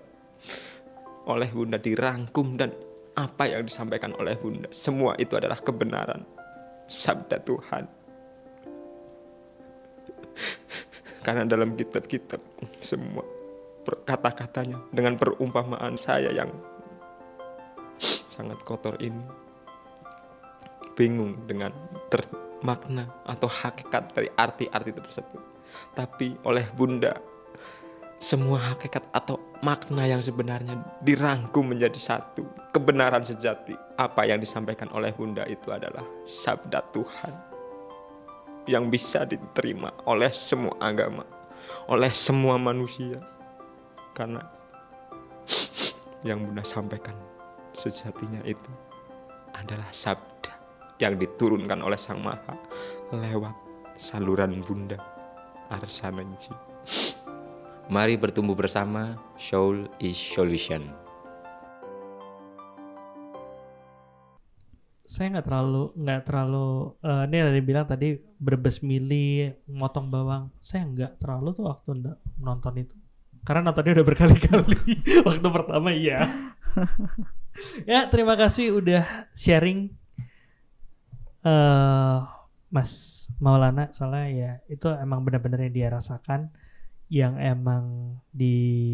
oleh Bunda dirangkum dan apa yang disampaikan oleh Bunda semua itu adalah kebenaran sabda Tuhan. Karena dalam kitab-kitab semua kata-katanya dengan perumpamaan saya yang sangat kotor ini bingung dengan ter makna atau hakikat dari arti-arti tersebut. Tapi oleh Bunda, semua hakikat atau makna yang sebenarnya dirangkum menjadi satu. Kebenaran sejati apa yang disampaikan oleh Bunda itu adalah sabda Tuhan yang bisa diterima oleh semua agama, oleh semua manusia. Karena yang Bunda sampaikan sejatinya itu adalah sabda yang diturunkan oleh Sang Maha lewat saluran Bunda Arsananji. Mari bertumbuh bersama, Soul is Solution. Saya nggak terlalu nggak terlalu uh, ini ada bilang tadi berbes mili, motong bawang. Saya nggak terlalu tuh waktu nonton itu. Karena nontonnya udah berkali-kali. waktu pertama iya. ya terima kasih udah sharing uh, Mas Maulana soalnya ya itu emang benar-benar yang dia rasakan yang emang dialami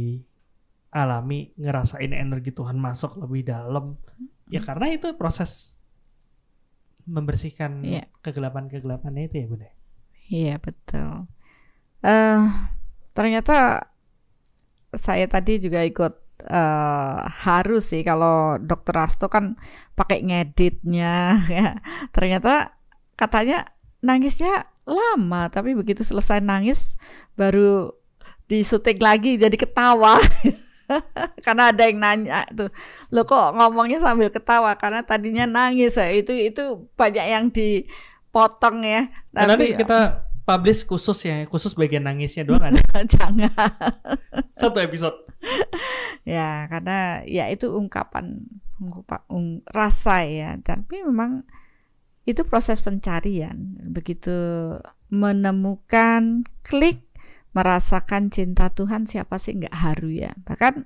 ngerasain energi Tuhan masuk lebih dalam ya hmm. karena itu proses membersihkan yeah. kegelapan-kegelapannya itu ya Bunda. Iya betul. Uh, ternyata saya tadi juga ikut uh, harus sih kalau dokter Rasto kan pakai ngeditnya ya. Ternyata katanya nangisnya lama tapi begitu selesai nangis baru disutik lagi jadi ketawa. karena ada yang nanya tuh lo kok ngomongnya sambil ketawa? Karena tadinya nangis ya. Itu itu banyak yang dipotong ya. Nanti tapi kita publish khusus ya, khusus bagian nangisnya doang ada. Jangan. Satu episode. ya karena ya itu ungkapan ungkapan ung- rasa ya. Tapi memang itu proses pencarian. Begitu menemukan klik merasakan cinta Tuhan siapa sih nggak haru ya bahkan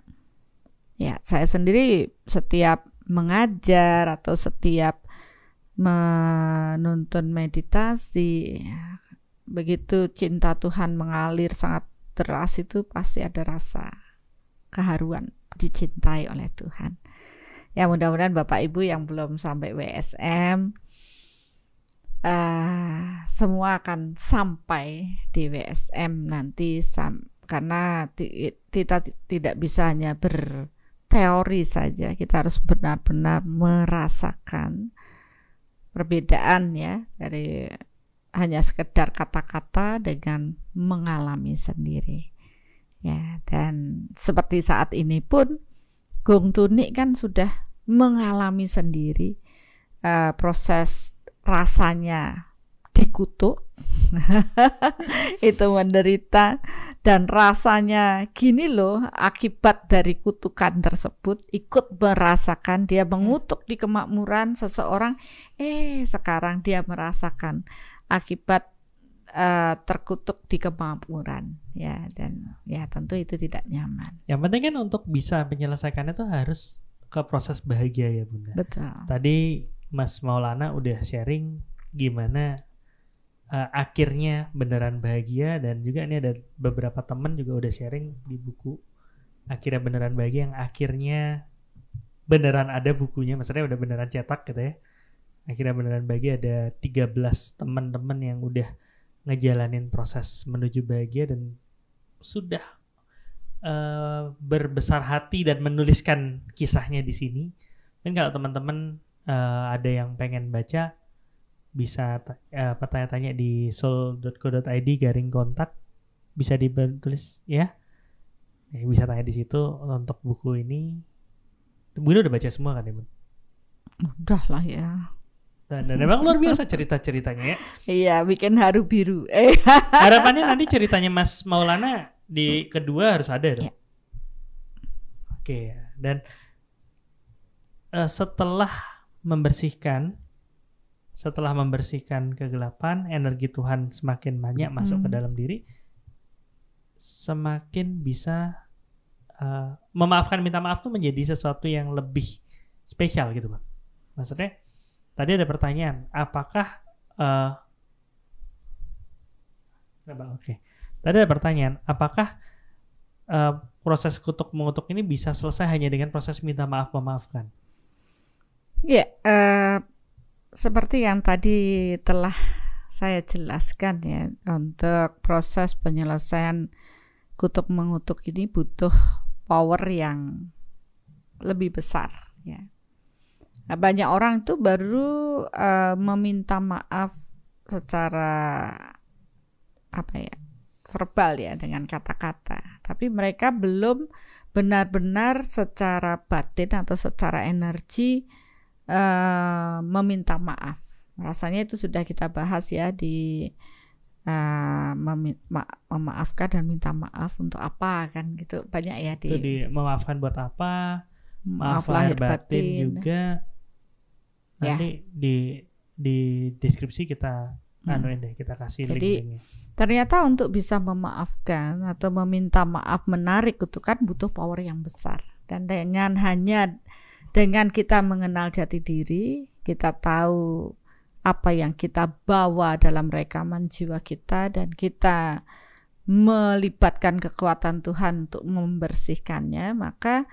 ya saya sendiri setiap mengajar atau setiap menuntun meditasi ya, begitu cinta Tuhan mengalir sangat deras itu pasti ada rasa keharuan dicintai oleh Tuhan. Ya mudah-mudahan Bapak Ibu yang belum sampai WSM eh semua akan sampai di WSM nanti sam karena kita ti- tidak bisa hanya berteori saja, kita harus benar-benar merasakan perbedaan ya dari hanya sekedar kata-kata dengan mengalami sendiri. Ya, dan seperti saat ini pun Gong Tuni kan sudah mengalami sendiri eh, proses rasanya dikutuk. Itu menderita. Dan rasanya gini loh akibat dari kutukan tersebut ikut merasakan dia mengutuk di kemakmuran seseorang eh sekarang dia merasakan akibat eh, terkutuk di kemakmuran. Ya dan ya tentu itu tidak nyaman. Yang penting kan untuk bisa menyelesaikannya tuh harus ke proses bahagia ya bunda. betul. Tadi Mas Maulana udah sharing gimana uh, akhirnya beneran bahagia dan juga ini ada beberapa teman juga udah sharing di buku akhirnya beneran bahagia yang akhirnya beneran ada bukunya maksudnya udah beneran cetak gitu ya akhirnya beneran bahagia ada 13 teman-teman yang udah ngejalanin proses menuju bahagia dan sudah eh, berbesar hati dan menuliskan kisahnya di sini. Dan kalau teman-teman eh, ada yang pengen baca bisa ta- eh, tanya-tanya di soul.co.id garing kontak bisa ditulis ya. Ya, bisa tanya di situ untuk buku ini. Bunda udah baca semua kan ya, Bun? udah lah ya Dan, dan memang luar biasa cerita-ceritanya ya. iya bikin haru biru eh Harapannya nanti ceritanya Mas Maulana di kedua harus ada dong. Ya. Oke, dan eh, setelah membersihkan setelah membersihkan kegelapan, energi Tuhan semakin banyak masuk ke Hmm. dalam diri, semakin bisa eh, memaafkan minta maaf tuh menjadi sesuatu yang lebih spesial gitu, Bang. Maksudnya tadi ada pertanyaan, apakah Kenapa? Oke. Tadi ada pertanyaan, apakah eh, proses kutuk mengutuk ini bisa selesai hanya dengan proses minta maaf memaafkan? Ya, eh, seperti yang tadi telah saya jelaskan ya, untuk proses penyelesaian kutuk mengutuk ini butuh power yang lebih besar ya. Nah, banyak orang itu baru eh, meminta maaf secara apa ya verbal ya dengan kata-kata, tapi mereka belum benar-benar secara batin atau secara energi eh, meminta maaf. Rasanya itu sudah kita bahas ya di eh, memi- ma- memaafkan dan minta maaf untuk apa kan gitu banyak ya di, Itu di memaafkan buat apa? Maaf, maaf lahir batin, juga. Ya. Nanti di di deskripsi kita Hmm. anuin deh, kita kasih Jadi, link-linknya. Ternyata untuk bisa memaafkan atau meminta maaf menarik itu kan butuh power yang besar. Dan dengan hanya dengan kita mengenal jati diri, kita tahu apa yang kita bawa dalam rekaman jiwa kita dan kita melibatkan kekuatan Tuhan untuk membersihkannya, maka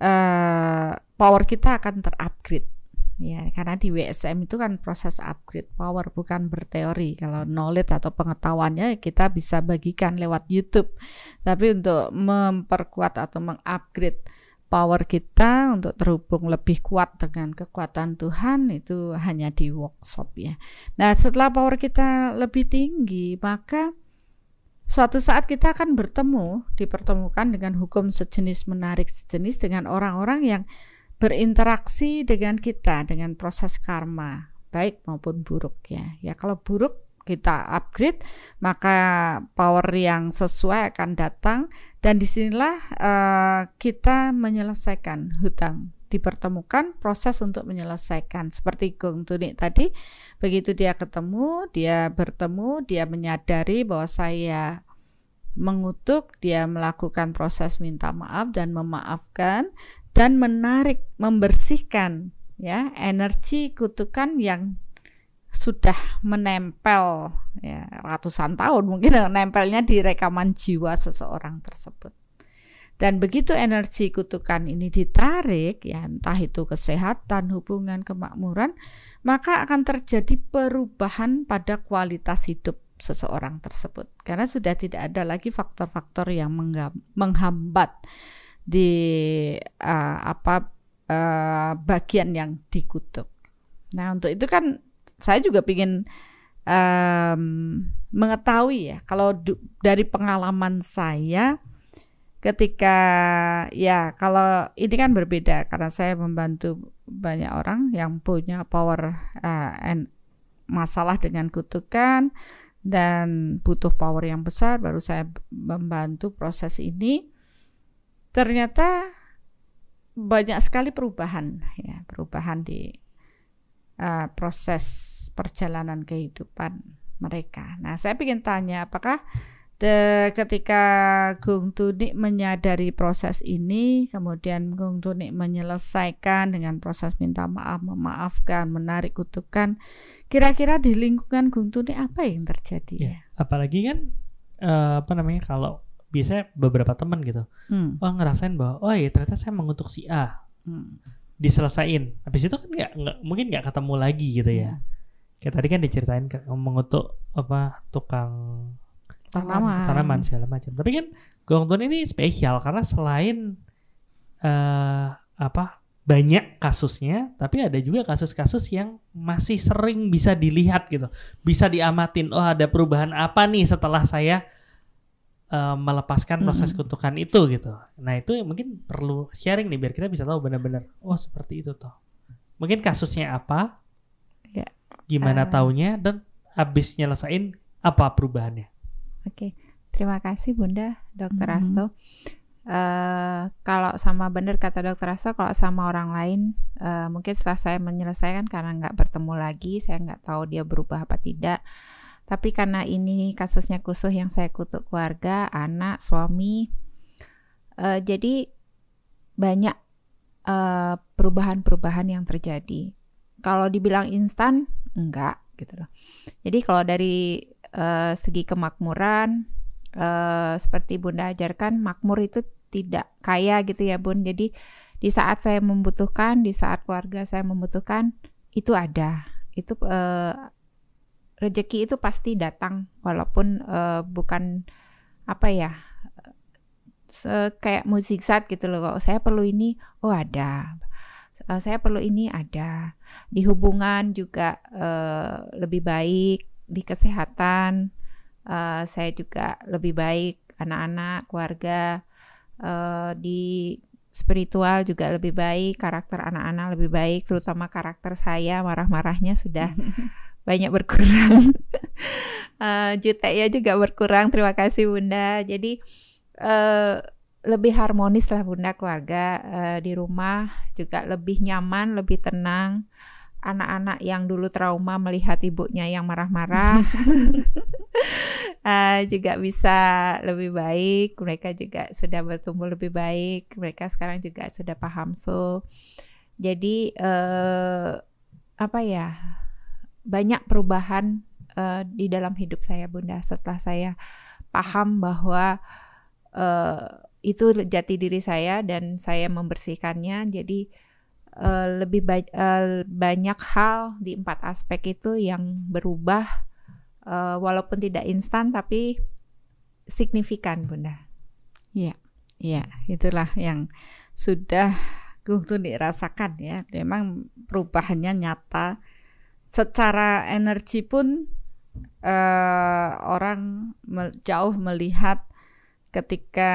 eh, power kita akan terupgrade. Ya, karena di WSM itu kan proses upgrade power bukan berteori. Kalau knowledge atau pengetahuannya kita bisa bagikan lewat YouTube. Tapi untuk memperkuat atau mengupgrade power kita untuk terhubung lebih kuat dengan kekuatan Tuhan itu hanya di workshop ya. Nah, setelah power kita lebih tinggi, maka suatu saat kita akan bertemu, dipertemukan dengan hukum sejenis menarik sejenis dengan orang-orang yang berinteraksi dengan kita dengan proses karma, baik maupun buruk ya. Ya kalau buruk kita upgrade maka power yang sesuai akan datang. Dan di sinilah uh, kita menyelesaikan hutang. Dipertemukan proses untuk menyelesaikan. Seperti Gong Tunik tadi begitu dia ketemu dia bertemu dia menyadari bahwa saya mengutuk dia melakukan proses minta maaf dan memaafkan dan menarik membersihkan ya energi kutukan yang sudah menempel ya ratusan tahun mungkin nempelnya di rekaman jiwa seseorang tersebut. Dan begitu energi kutukan ini ditarik, ya entah itu kesehatan, hubungan, kemakmuran, maka akan terjadi perubahan pada kualitas hidup seseorang tersebut. Karena sudah tidak ada lagi faktor-faktor yang menghambat di uh, apa uh, bagian yang dikutuk. Nah untuk itu kan saya juga ingin um, mengetahui ya kalau dari pengalaman saya ketika ya kalau ini kan berbeda karena saya membantu banyak orang yang punya power uh, and masalah dengan kutukan dan butuh power yang besar baru saya membantu proses ini. Ternyata banyak sekali perubahan ya perubahan di uh, proses perjalanan kehidupan mereka. Nah, saya ingin tanya, apakah de, ketika Gung Tunik menyadari proses ini, kemudian Gung Tunik menyelesaikan dengan proses minta maaf, memaafkan, menarik kutukan, kira-kira di lingkungan Gung Tunik apa yang terjadi? Ya, apalagi kan uh, apa namanya kalau biasanya beberapa teman gitu, hmm. oh ngerasain bahwa oh ya ternyata saya mengutuk si A. Hmm diselesain. Habis itu kan nggak mungkin nggak ketemu lagi gitu ya. Hmm. kayak tadi kan diceritain mengutuk apa tukang tanaman. tanaman segala macam. Tapi kan Gongtun ini spesial karena selain uh, apa banyak kasusnya tapi ada juga kasus-kasus yang masih sering bisa dilihat gitu. Bisa diamatin oh ada perubahan apa nih setelah saya uh, melepaskan proses mm-hmm. kutukan itu gitu. Nah itu mungkin perlu sharing nih biar kita bisa tahu benar-benar oh seperti itu toh. Mungkin kasusnya apa, ya. gimana uh, taunya dan habis nyelesain apa perubahannya. Oke, okay. terima kasih Bunda Dokter mm-hmm. Asto. Uh, kalau sama benar kata dokter Asto, kalau sama orang lain, uh, mungkin setelah saya menyelesaikan karena nggak bertemu lagi, saya nggak tahu dia berubah apa tidak tapi karena ini kasusnya khusus yang saya kutuk keluarga, anak, suami, uh, jadi banyak eh, perubahan-perubahan yang terjadi. Kalau dibilang instan, enggak gitu loh. Jadi kalau dari uh, segi kemakmuran, uh, seperti Bunda ajarkan, makmur itu tidak kaya gitu ya Bun. Jadi di saat saya membutuhkan, di saat keluarga saya membutuhkan, itu ada. Itu uh, rezeki itu pasti datang walaupun uh, bukan apa ya se kayak saat gitu loh. Kok saya perlu ini oh ada. Uh, saya perlu ini ada. Di hubungan juga uh, lebih baik. Di kesehatan uh, saya juga lebih baik. Anak-anak keluarga uh, di spiritual juga lebih baik. Karakter anak-anak lebih baik terutama karakter saya marah-marahnya sudah banyak berkurang. uh, ya juga berkurang. Terima kasih Bunda. Jadi uh, lebih harmonis lah Bunda keluarga uh, di rumah juga lebih nyaman, lebih tenang. Anak-anak yang dulu trauma melihat ibunya yang marah-marah uh, juga bisa lebih baik. Mereka juga sudah bertumbuh lebih baik. Mereka sekarang juga sudah paham so. Jadi uh, apa ya? Banyak perubahan uh, di dalam hidup saya Bunda setelah saya paham bahwa uh, itu jati diri saya dan saya membersihkannya jadi uh, lebih ba uh, banyak hal di empat aspek itu yang berubah uh, walaupun tidak instan tapi signifikan Bunda. Iya. Ya, itulah yang sudah Gung dirasakan ya. Memang perubahannya nyata secara energi pun eh, orang jauh melihat ketika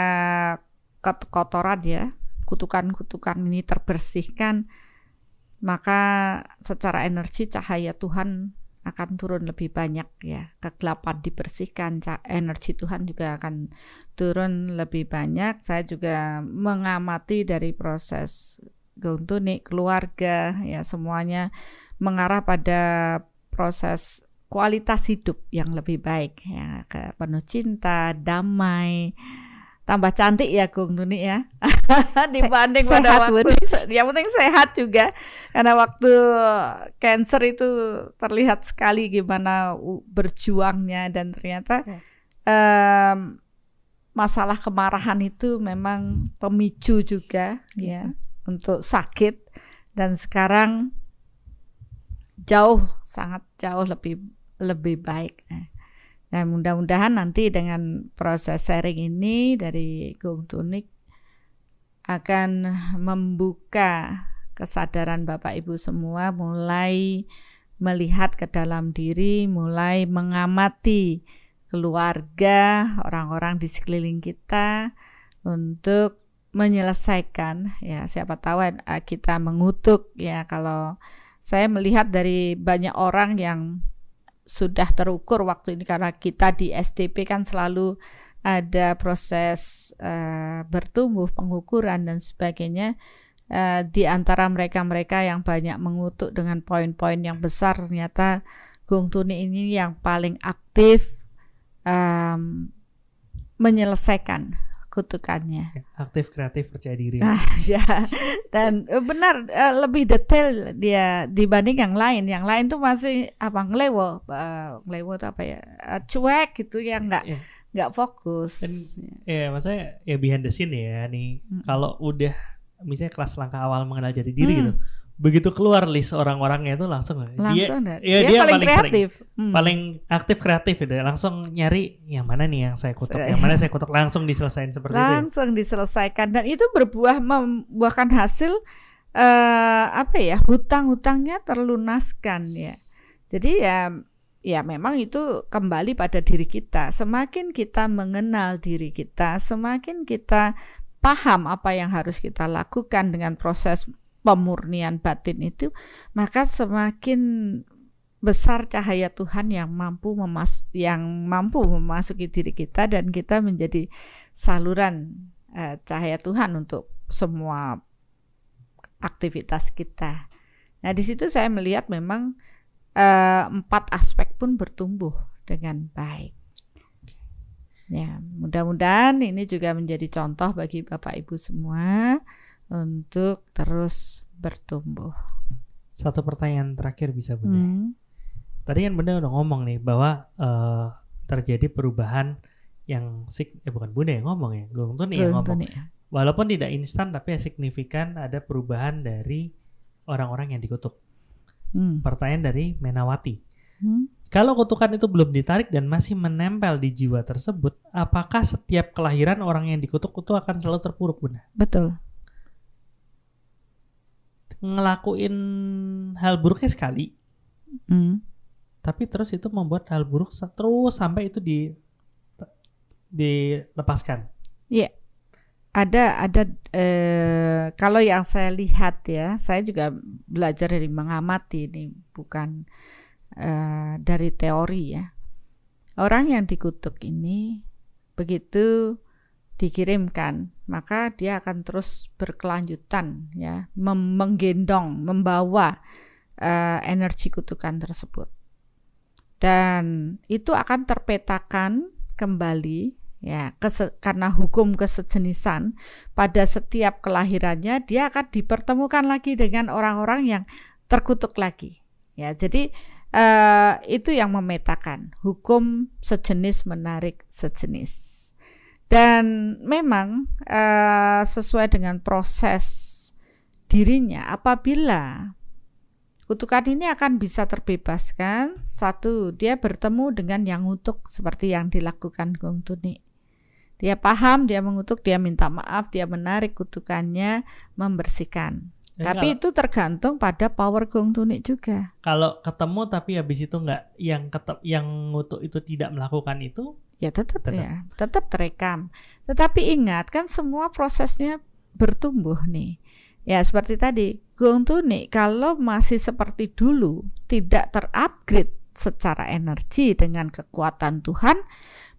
kot- kotoran ya kutukan-kutukan ini terbersihkan maka secara energi cahaya Tuhan akan turun lebih banyak ya. Kegelapan dibersihkan energi Tuhan juga akan turun lebih banyak. Saya juga mengamati dari proses Gontunik keluarga ya semuanya mengarah pada proses kualitas hidup yang lebih baik ya. Ke penuh cinta damai. Tambah cantik ya Gung Tuni ya. Dibanding pada sehat, waktu Bun. yang penting sehat juga. Karena waktu cancer itu terlihat sekali gimana berjuangnya dan ternyata Ya. em, masalah kemarahan itu memang pemicu juga ya. untuk sakit. Dan sekarang jauh sangat jauh lebih lebih baik. Nah, Nah, mudah-mudahan nanti dengan proses sharing ini dari Gung Tunik akan membuka kesadaran Bapak Ibu semua mulai melihat ke dalam diri, mulai mengamati keluarga, orang-orang di sekeliling kita untuk menyelesaikan ya siapa tahu eh, kita mengutuk ya kalau saya melihat dari banyak orang yang sudah terukur waktu ini karena kita di SDP kan selalu ada proses eh, bertumbuh pengukuran dan sebagainya. Eh, di antara mereka-mereka yang banyak mengutuk dengan poin-poin yang besar ternyata Gung Tuni ini yang paling aktif em, menyelesaikan kutukannya Aktif, kreatif, percaya diri. Ah, ya dan eh, benar eh, lebih detail dia dibanding yang lain yang lain tuh masih apa ngelewo eh, ngelewo itu apa ya eh, cuek gitu ya nggak Iya. nggak fokus Dan ya maksudnya ya behind the scene ya nih. Mm. Kalau udah misalnya kelas langkah awal mengenal jati diri Hmm. gitu. Begitu keluar list orang-orangnya itu langsung dia langsung dah. ya, dia, dia paling, paling sering. kreatif Hmm. paling aktif kreatif gitu. Langsung nyari yang mana nih yang saya kutuk, yang mana saya kutuk langsung diselesain seperti itu. ya. langsung diselesaikan dan itu berbuah membuahkan hasil eh apa ya hutang-hutangnya terlunaskan ya jadi ya ya memang itu kembali pada diri kita semakin kita mengenal diri kita semakin kita paham apa yang harus kita lakukan dengan proses pemurnian batin itu maka semakin besar cahaya Tuhan yang mampu memas yang mampu memasuki diri kita dan kita menjadi saluran eh, cahaya Tuhan untuk semua aktivitas kita. Nah, di situ saya melihat memang eh, empat aspek pun bertumbuh dengan baik. Ya, mudah-mudahan ini juga menjadi contoh bagi Bapak Ibu semua untuk terus bertumbuh. Satu pertanyaan terakhir bisa Bunda. Hmm. Tadi kan Bunda udah ngomong nih bahwa eh, terjadi perubahan yang sik eh bukan Bunda yang ngomong ya, Gung Tuni yang ngomong. nih. Walaupun tidak instan tapi ya signifikan ada perubahan dari orang-orang yang dikutuk. Hmm. Pertanyaan dari Menawati. Hmm. Kalau kutukan itu belum ditarik dan masih menempel di jiwa tersebut, apakah setiap kelahiran orang yang dikutuk itu akan selalu terpuruk, Bunda? Betul. Ngelakuin hal buruknya sekali, Hmm. tapi terus itu membuat hal buruk terus sampai itu di dilepaskan. ada ada eh, kalau yang saya lihat ya saya juga belajar dari mengamati ini bukan eh, dari teori ya orang yang dikutuk ini begitu dikirimkan maka dia akan terus berkelanjutan ya menggendong membawa eh, energi kutukan tersebut. Dan itu akan terpetakan kembali ya karena hukum kesejenisan pada setiap kelahirannya dia akan dipertemukan lagi dengan orang-orang yang terkutuk lagi ya. Jadi eh, itu yang memetakan hukum sejenis menarik sejenis dan memang eh, sesuai dengan proses dirinya apabila kutukan ini akan bisa terbebaskan satu dia bertemu dengan yang ngutuk seperti yang dilakukan Gong Tuni dia paham, dia mengutuk, dia minta maaf, dia menarik kutukannya, membersihkan. Jadi Tapi kalau- itu tergantung pada power gong tunik juga. kalau ketemu tapi habis itu nggak yang ketep yang ngutuk itu tidak melakukan itu Ya tetap, Tetap. ya, tetap terekam. Tetapi ingat kan semua prosesnya bertumbuh nih. Ya seperti tadi, gong tunik kalau masih seperti dulu tidak terupgrade secara energi dengan kekuatan Tuhan,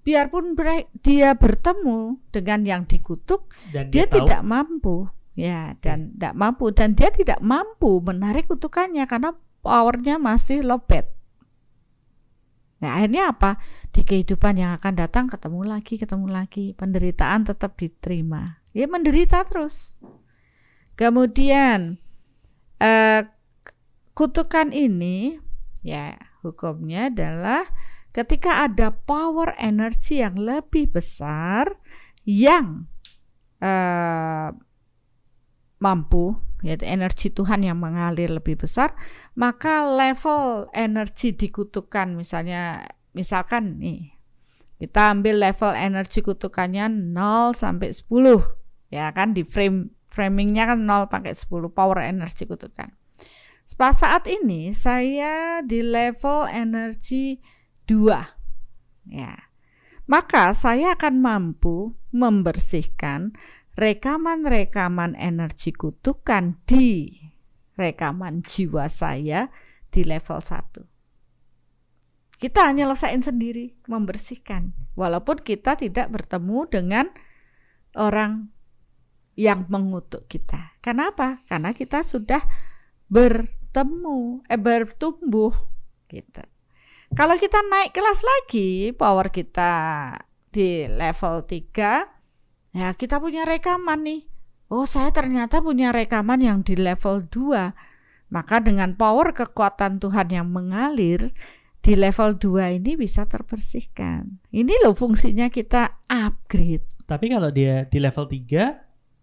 biarpun dia bertemu dengan yang dikutuk, dan dia dia, tahu tidak mampu ya dan tidak mampu dan dia tidak mampu menarik kutukannya karena powernya masih lowbat. Nah akhirnya apa? Di kehidupan yang akan datang ketemu lagi ketemu lagi. Penderitaan tetap diterima. Ya menderita terus. Kemudian eh, kutukan ini ya hukumnya adalah ketika ada power energi yang lebih besar yang eh, mampu yaitu energi Tuhan yang mengalir lebih besar maka level energi dikutukan. Misalnya misalkan nih kita ambil level energi kutukannya 0 sampai 10 ya kan? Di frame framingnya kan 0 pakai 10 power energi kutukan. Saat ini saya di level energi 2 ya. Maka saya akan mampu membersihkan rekaman-rekaman energi kutukan di rekaman jiwa saya di level 1. Kita nyelesain sendiri, membersihkan. Walaupun kita tidak bertemu dengan orang yang mengutuk kita. Kenapa? Karena kita sudah bertemu, eh bertumbuh gitu. Kalau kita naik kelas lagi, power kita di level 3 Ya, kita punya rekaman nih. Oh, saya ternyata punya rekaman yang di level 2. Maka dengan power kekuatan Tuhan yang mengalir di level 2 ini bisa terbersihkan. Ini loh fungsinya kita upgrade. tapi kalau dia di level 3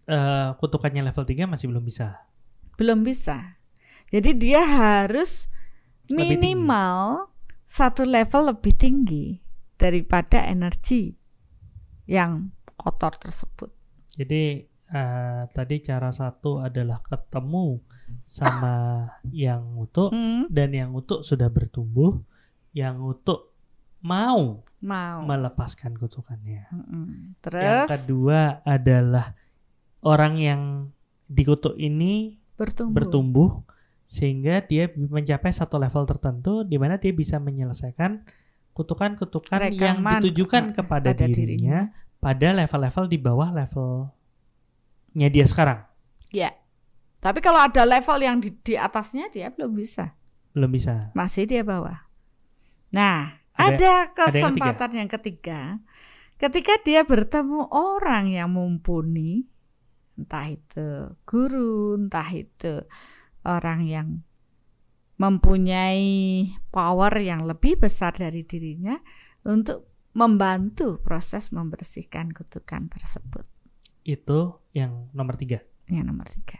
eh, kutukannya level 3 masih belum bisa Belum bisa. Jadi dia harus Lebih tinggi. minimal satu level lebih tinggi daripada energi yang kotor tersebut. jadi eh, tadi cara satu adalah ketemu sama yang ngutuk Hmm, dan yang ngutuk sudah bertumbuh yang ngutuk mau mau. melepaskan kutukannya. Yang Terus kedua adalah orang yang dikutuk ini bertumbuh. bertumbuh sehingga dia mencapai satu level tertentu di mana dia bisa menyelesaikan kutukan-kutukan yang ditujukan eh, kepada pada dirinya pada level-level di bawah levelnya dia sekarang. Ya. Tapi kalau ada level yang di, di atasnya dia belum bisa. Belum bisa. Masih dia bawah. Nah, Ada- ada, ada yang kesempatan yang ketiga. Ketika dia bertemu orang yang mumpuni, entah itu guru, entah itu orang yang mempunyai power yang lebih besar dari dirinya untuk membantu proses membersihkan kutukan tersebut. Itu yang nomor tiga. Yang nomor tiga.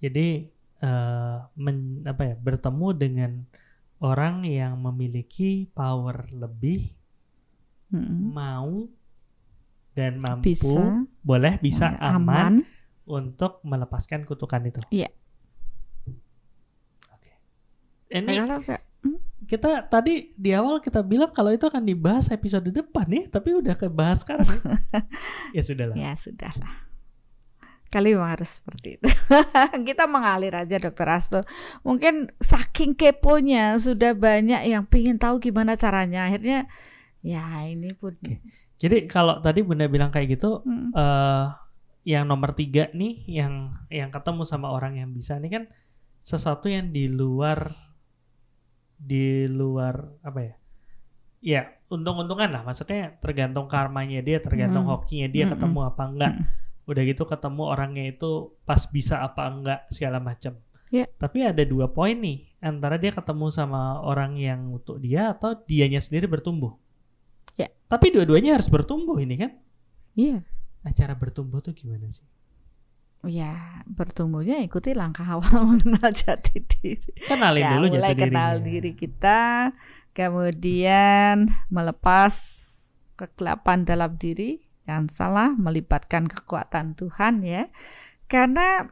Jadi eh, men- apa ya bertemu dengan orang yang memiliki power lebih Mm-mm. mau dan mampu Bisa. boleh bisa Ya, aman, untuk melepaskan kutukan itu. Iya. Oke. Ini kita tadi di awal kita bilang kalau itu akan dibahas episode depan nih, tapi udah kebahas sekarang. ya sudahlah. Ya sudahlah. Kali memang harus seperti itu. Kita mengalir aja Dokter Asto. Mungkin saking keponya sudah banyak yang pengen tahu gimana caranya. Akhirnya ya ini pun. Jadi kalau tadi Bunda bilang kayak gitu, Mm. eh yang nomor tiga nih, yang yang ketemu sama orang yang bisa ini kan sesuatu yang di luar di luar apa ya? Ya untung-untungan lah, maksudnya tergantung karmanya dia, tergantung Hmm. hokinya dia Mm-mm. ketemu apa enggak. Mm. Udah gitu ketemu orangnya itu pas bisa apa enggak segala macam. Ya. Tapi ada dua poin nih, antara dia ketemu sama orang yang untuk dia atau dianya sendiri bertumbuh. Ya. Tapi dua-duanya harus bertumbuh ini kan? Iya. Nah, cara bertumbuh tuh gimana sih? Ya bertumbuhnya ikuti langkah awal mengenal jati diri. Kenalin ya, dulu mulai jati kenal dirinya. diri kita, kemudian melepas kegelapan dalam diri, jangan salah melibatkan kekuatan Tuhan ya. Karena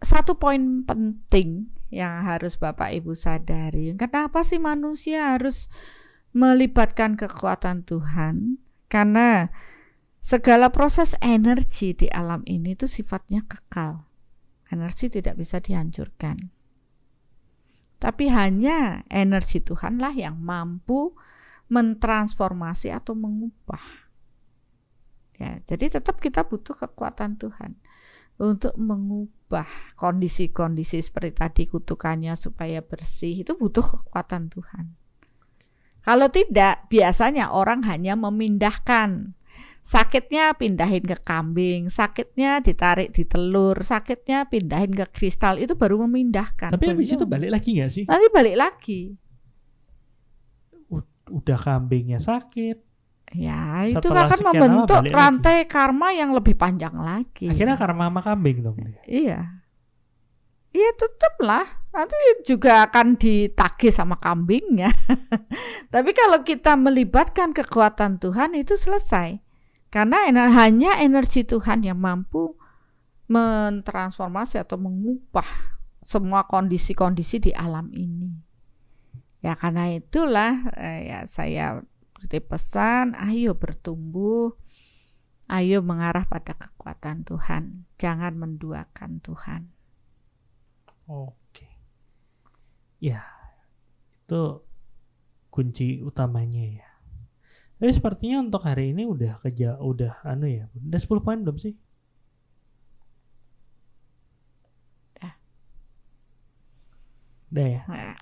satu poin penting yang harus Bapak Ibu sadari. Kenapa sih manusia harus melibatkan kekuatan Tuhan? Karena segala proses energi di alam ini itu sifatnya kekal. Energi tidak bisa dihancurkan. Tapi hanya energi Tuhanlah yang mampu mentransformasi atau mengubah. Ya, jadi tetap kita butuh kekuatan Tuhan untuk mengubah kondisi-kondisi seperti tadi kutukannya supaya bersih itu butuh kekuatan Tuhan. Kalau tidak, biasanya orang hanya memindahkan sakitnya pindahin ke kambing, sakitnya ditarik di telur, sakitnya pindahin ke kristal itu baru memindahkan. Tapi habis itu balik lagi nggak sih? Nanti balik lagi. Udah kambingnya sakit, Ya, itu Setelah akan sekian lama membentuk rantai karma yang lebih panjang lagi. akhirnya karma sama kambing dong. Iya. Iya tetaplah nanti juga akan ditagih sama kambingnya. Tapi kalau kita melibatkan kekuatan Tuhan itu selesai. Karena ener- hanya energi Tuhan yang mampu mentransformasi atau mengubah semua kondisi-kondisi di alam ini. Ya karena itulah eh, ya saya beri pesan, ayo bertumbuh, ayo mengarah pada kekuatan Tuhan, jangan menduakan Tuhan. Oke. Ya, itu kunci utamanya ya. Tapi sepertinya untuk hari ini udah keja udah anu ya. Udah 10 poin belum sih? Udah ya. Nah,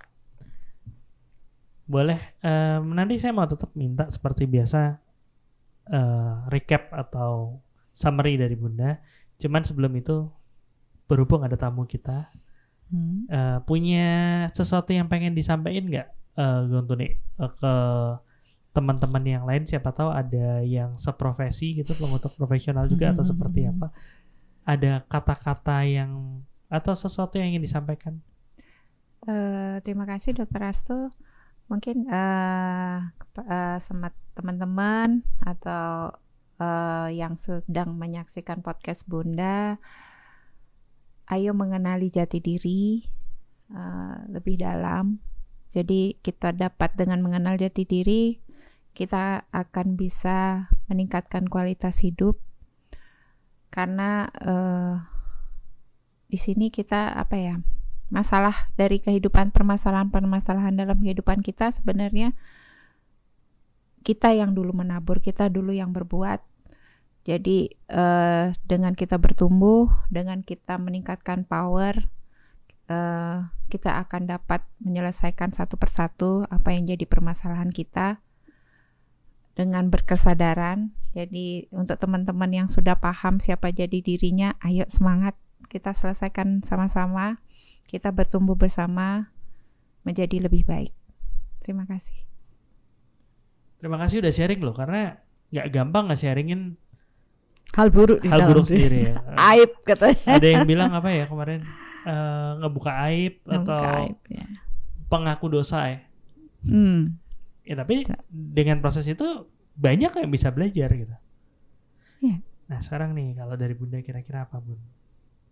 Boleh. Em, nanti saya mau tetap minta seperti biasa eh, recap atau summary dari Bunda. Cuman sebelum itu berhubung ada tamu kita, hmm. eh, punya sesuatu yang pengen disampaikan nggak, uh, Gontuni eh, ke teman-teman yang lain? Siapa tahu ada yang seprofesi gitu, pengutuk profesional juga atau seperti apa? Ada kata-kata yang atau sesuatu yang ingin disampaikan? Eh, terima kasih Dokter Astu. Mungkin eh, kepa- eh, sama teman-teman atau eh, yang sedang menyaksikan podcast Bunda, ayo mengenali jati diri eh, lebih dalam. Jadi kita dapat dengan mengenal jati diri, kita akan bisa meningkatkan kualitas hidup. Karena eh, di sini kita apa ya? masalah dari kehidupan permasalahan-permasalahan dalam kehidupan kita sebenarnya kita yang dulu menabur, kita dulu yang berbuat. Jadi eh, dengan kita bertumbuh, dengan kita meningkatkan power, eh, kita akan dapat menyelesaikan satu persatu apa yang jadi permasalahan kita dengan berkesadaran. Jadi untuk teman-teman yang sudah paham siapa jadi dirinya, ayo semangat kita selesaikan sama-sama kita bertumbuh bersama menjadi lebih baik. Terima kasih. Terima kasih udah sharing loh karena nggak gampang nggak sharingin Hal buruk di hal dalam buruk diri. sendiri ya. Aib katanya. Ada yang bilang apa ya kemarin eh, ngebuka aib atau aib, ya. pengaku dosa ya. Hmm. Ya tapi dengan proses itu banyak yang bisa belajar gitu. Iya. Nah sekarang nih kalau dari bunda kira-kira apa bun?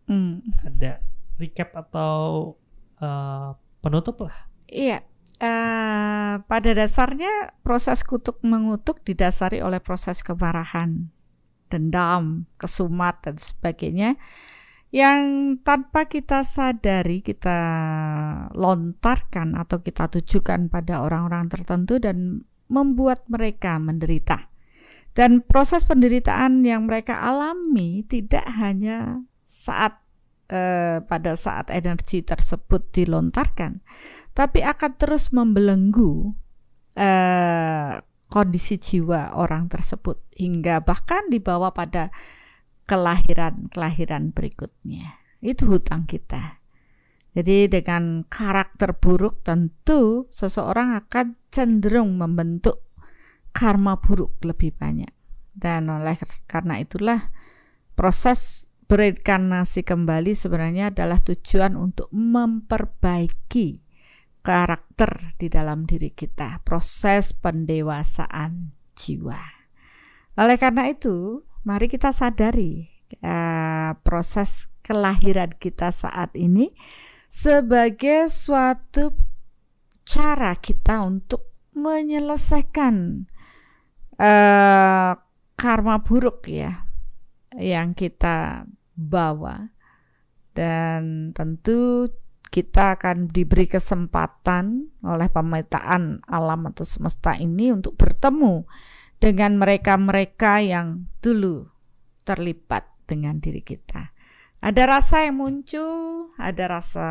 Hmm. Ada recap atau eh, penutup lah. Iya. eh, pada dasarnya proses kutuk mengutuk didasari oleh proses kemarahan, dendam, kesumat dan sebagainya yang tanpa kita sadari kita lontarkan atau kita tujukan pada orang-orang tertentu dan membuat mereka menderita. Dan proses penderitaan yang mereka alami tidak hanya saat eh, pada saat energi tersebut dilontarkan, tapi akan terus membelenggu eh, kondisi jiwa orang tersebut hingga bahkan dibawa pada kelahiran-kelahiran berikutnya. Itu hutang kita. Jadi dengan karakter buruk tentu seseorang akan cenderung membentuk karma buruk lebih banyak. Dan oleh karena itulah proses berinkarnasi kembali sebenarnya adalah tujuan untuk memperbaiki karakter di dalam diri kita, proses pendewasaan jiwa. Oleh karena itu, mari kita sadari eh, proses kelahiran kita saat ini sebagai suatu cara kita untuk menyelesaikan uh, karma buruk ya yang kita bawa. Dan tentu kita akan diberi kesempatan oleh pemetaan alam atau semesta ini untuk bertemu dengan mereka-mereka yang dulu terlibat dengan diri kita. Ada rasa yang muncul, ada rasa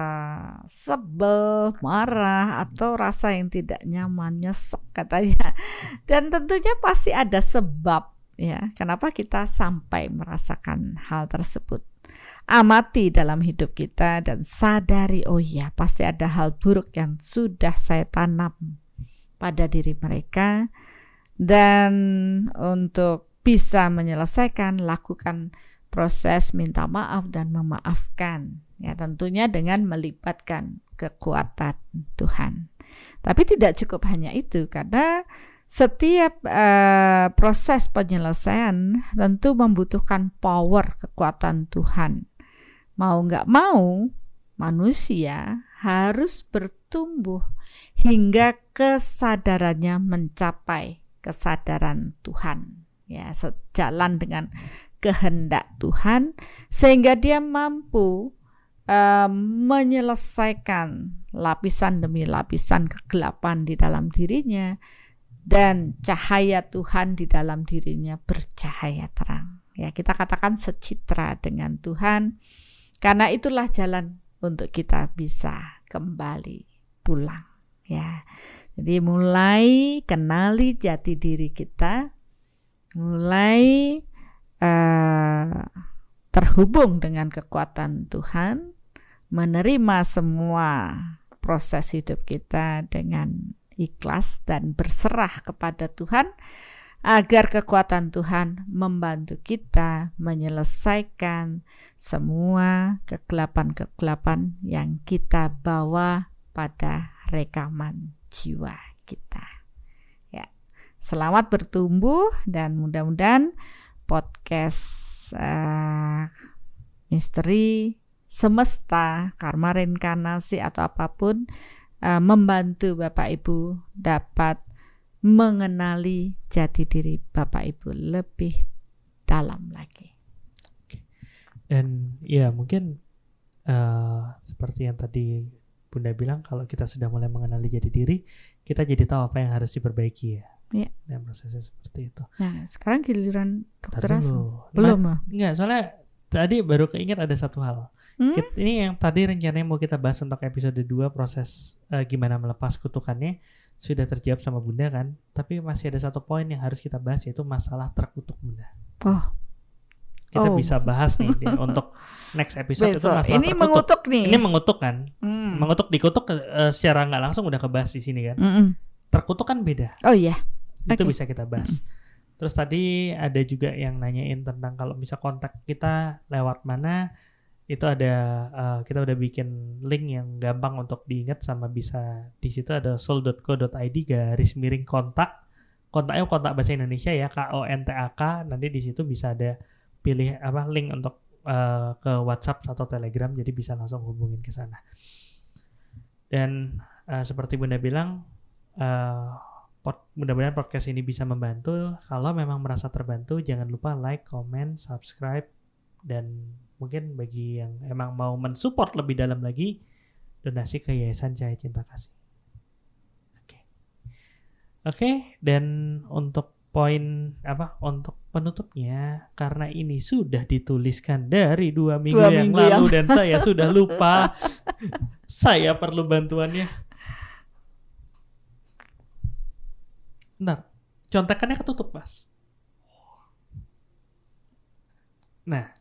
sebel, marah, atau rasa yang tidak nyaman, nyesek katanya. Dan tentunya pasti ada sebab ya, kenapa kita sampai merasakan hal tersebut amati dalam hidup kita dan sadari oh iya pasti ada hal buruk yang sudah saya tanam pada diri mereka dan untuk bisa menyelesaikan lakukan proses minta maaf dan memaafkan. Ya tentunya dengan melibatkan kekuatan Tuhan. Tapi tidak cukup hanya itu karena setiap uh, proses penyelesaian tentu membutuhkan power kekuatan Tuhan. Mau nggak mau manusia harus bertumbuh hingga kesadarannya mencapai kesadaran Tuhan ya sejalan dengan kehendak Tuhan sehingga dia mampu uh, menyelesaikan lapisan demi lapisan kegelapan di dalam dirinya dan cahaya Tuhan di dalam dirinya bercahaya terang ya kita katakan secitra dengan Tuhan karena itulah jalan untuk kita bisa kembali pulang ya. Jadi mulai kenali jati diri kita, mulai uh, terhubung dengan kekuatan Tuhan, menerima semua proses hidup kita dengan ikhlas dan berserah kepada Tuhan agar kekuatan Tuhan membantu kita menyelesaikan semua kegelapan-kegelapan yang kita bawa pada rekaman jiwa kita. Ya. Selamat bertumbuh dan mudah-mudahan podcast uh, misteri semesta, karma reinkarnasi atau apa pun uh, membantu Bapak Ibu dapat mengenali jati diri Bapak Ibu lebih dalam lagi. Dan ya mungkin uh, seperti yang tadi Bunda bilang kalau kita sudah mulai mengenali jati diri, kita jadi tahu apa yang harus diperbaiki ya. Iya. Dan prosesnya seperti itu. Nah, sekarang giliran dokter. Belum ah? Enggak, soalnya tadi baru keinget ada satu hal. Hmm? ini yang tadi rencananya mau kita bahas untuk episode 2 proses uh, gimana melepas kutukannya sudah terjawab sama Bunda kan. Tapi masih ada satu poin yang harus kita bahas yaitu masalah terkutuk Bunda. Oh. Kita oh. bisa bahas nih di, untuk next episode Besok. itu masalah Ini terkutuk. mengutuk nih. Ini mengutuk kan. Hmm. Mengutuk dikutuk uh, secara nggak langsung udah kebahas di sini kan. Mm -mm. Terkutuk kan beda. Oh iya. Itu Okay. bisa kita bahas. Terus tadi ada juga yang nanyain tentang kalau bisa kontak kita lewat mana itu ada uh, kita udah bikin link yang gampang untuk diingat sama bisa di situ ada soul.co.id garis miring kontak kontaknya kontak bahasa Indonesia ya K O N T A K nanti di situ bisa ada pilih apa link untuk uh, ke WhatsApp atau Telegram jadi bisa langsung hubungin ke sana dan uh, seperti Bunda bilang uh, mudah-mudahan podcast ini bisa membantu kalau memang merasa terbantu jangan lupa like comment subscribe dan mungkin bagi yang emang mau mensupport lebih dalam lagi donasi ke Yayasan Cahaya Cinta Kasih. Oke. Oke, dan untuk poin apa untuk penutupnya karena ini sudah dituliskan dari dua minggu, Dua yang minggu lalu yang- dan saya sudah lupa. Saya perlu bantuannya. Bentar, contekannya ketutup mas. Nah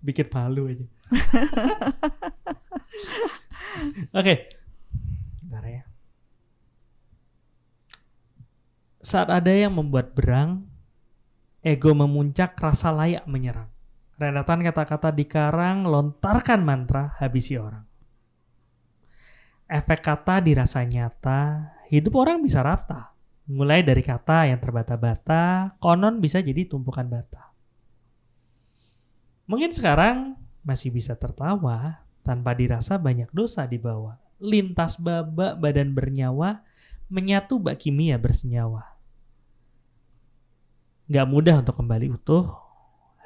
bikin palu aja. Oke. Bentar ya. Saat ada yang membuat berang ego memuncak rasa layak menyerang rentetan kata-kata dikarang lontarkan mantra habisi orang efek kata dirasa nyata hidup orang bisa rata mulai dari kata yang terbata-bata konon bisa jadi tumpukan bata Mungkin sekarang masih bisa tertawa tanpa dirasa banyak dosa dibawa. Lintas babak badan bernyawa, menyatu bak kimia bersenyawa. Gak mudah untuk kembali utuh,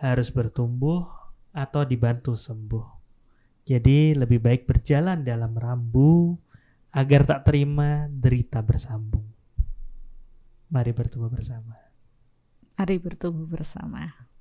harus bertumbuh atau dibantu sembuh. Jadi lebih baik berjalan dalam rambu agar tak terima derita bersambung. Mari bertumbuh bersama. Mari bertumbuh bersama.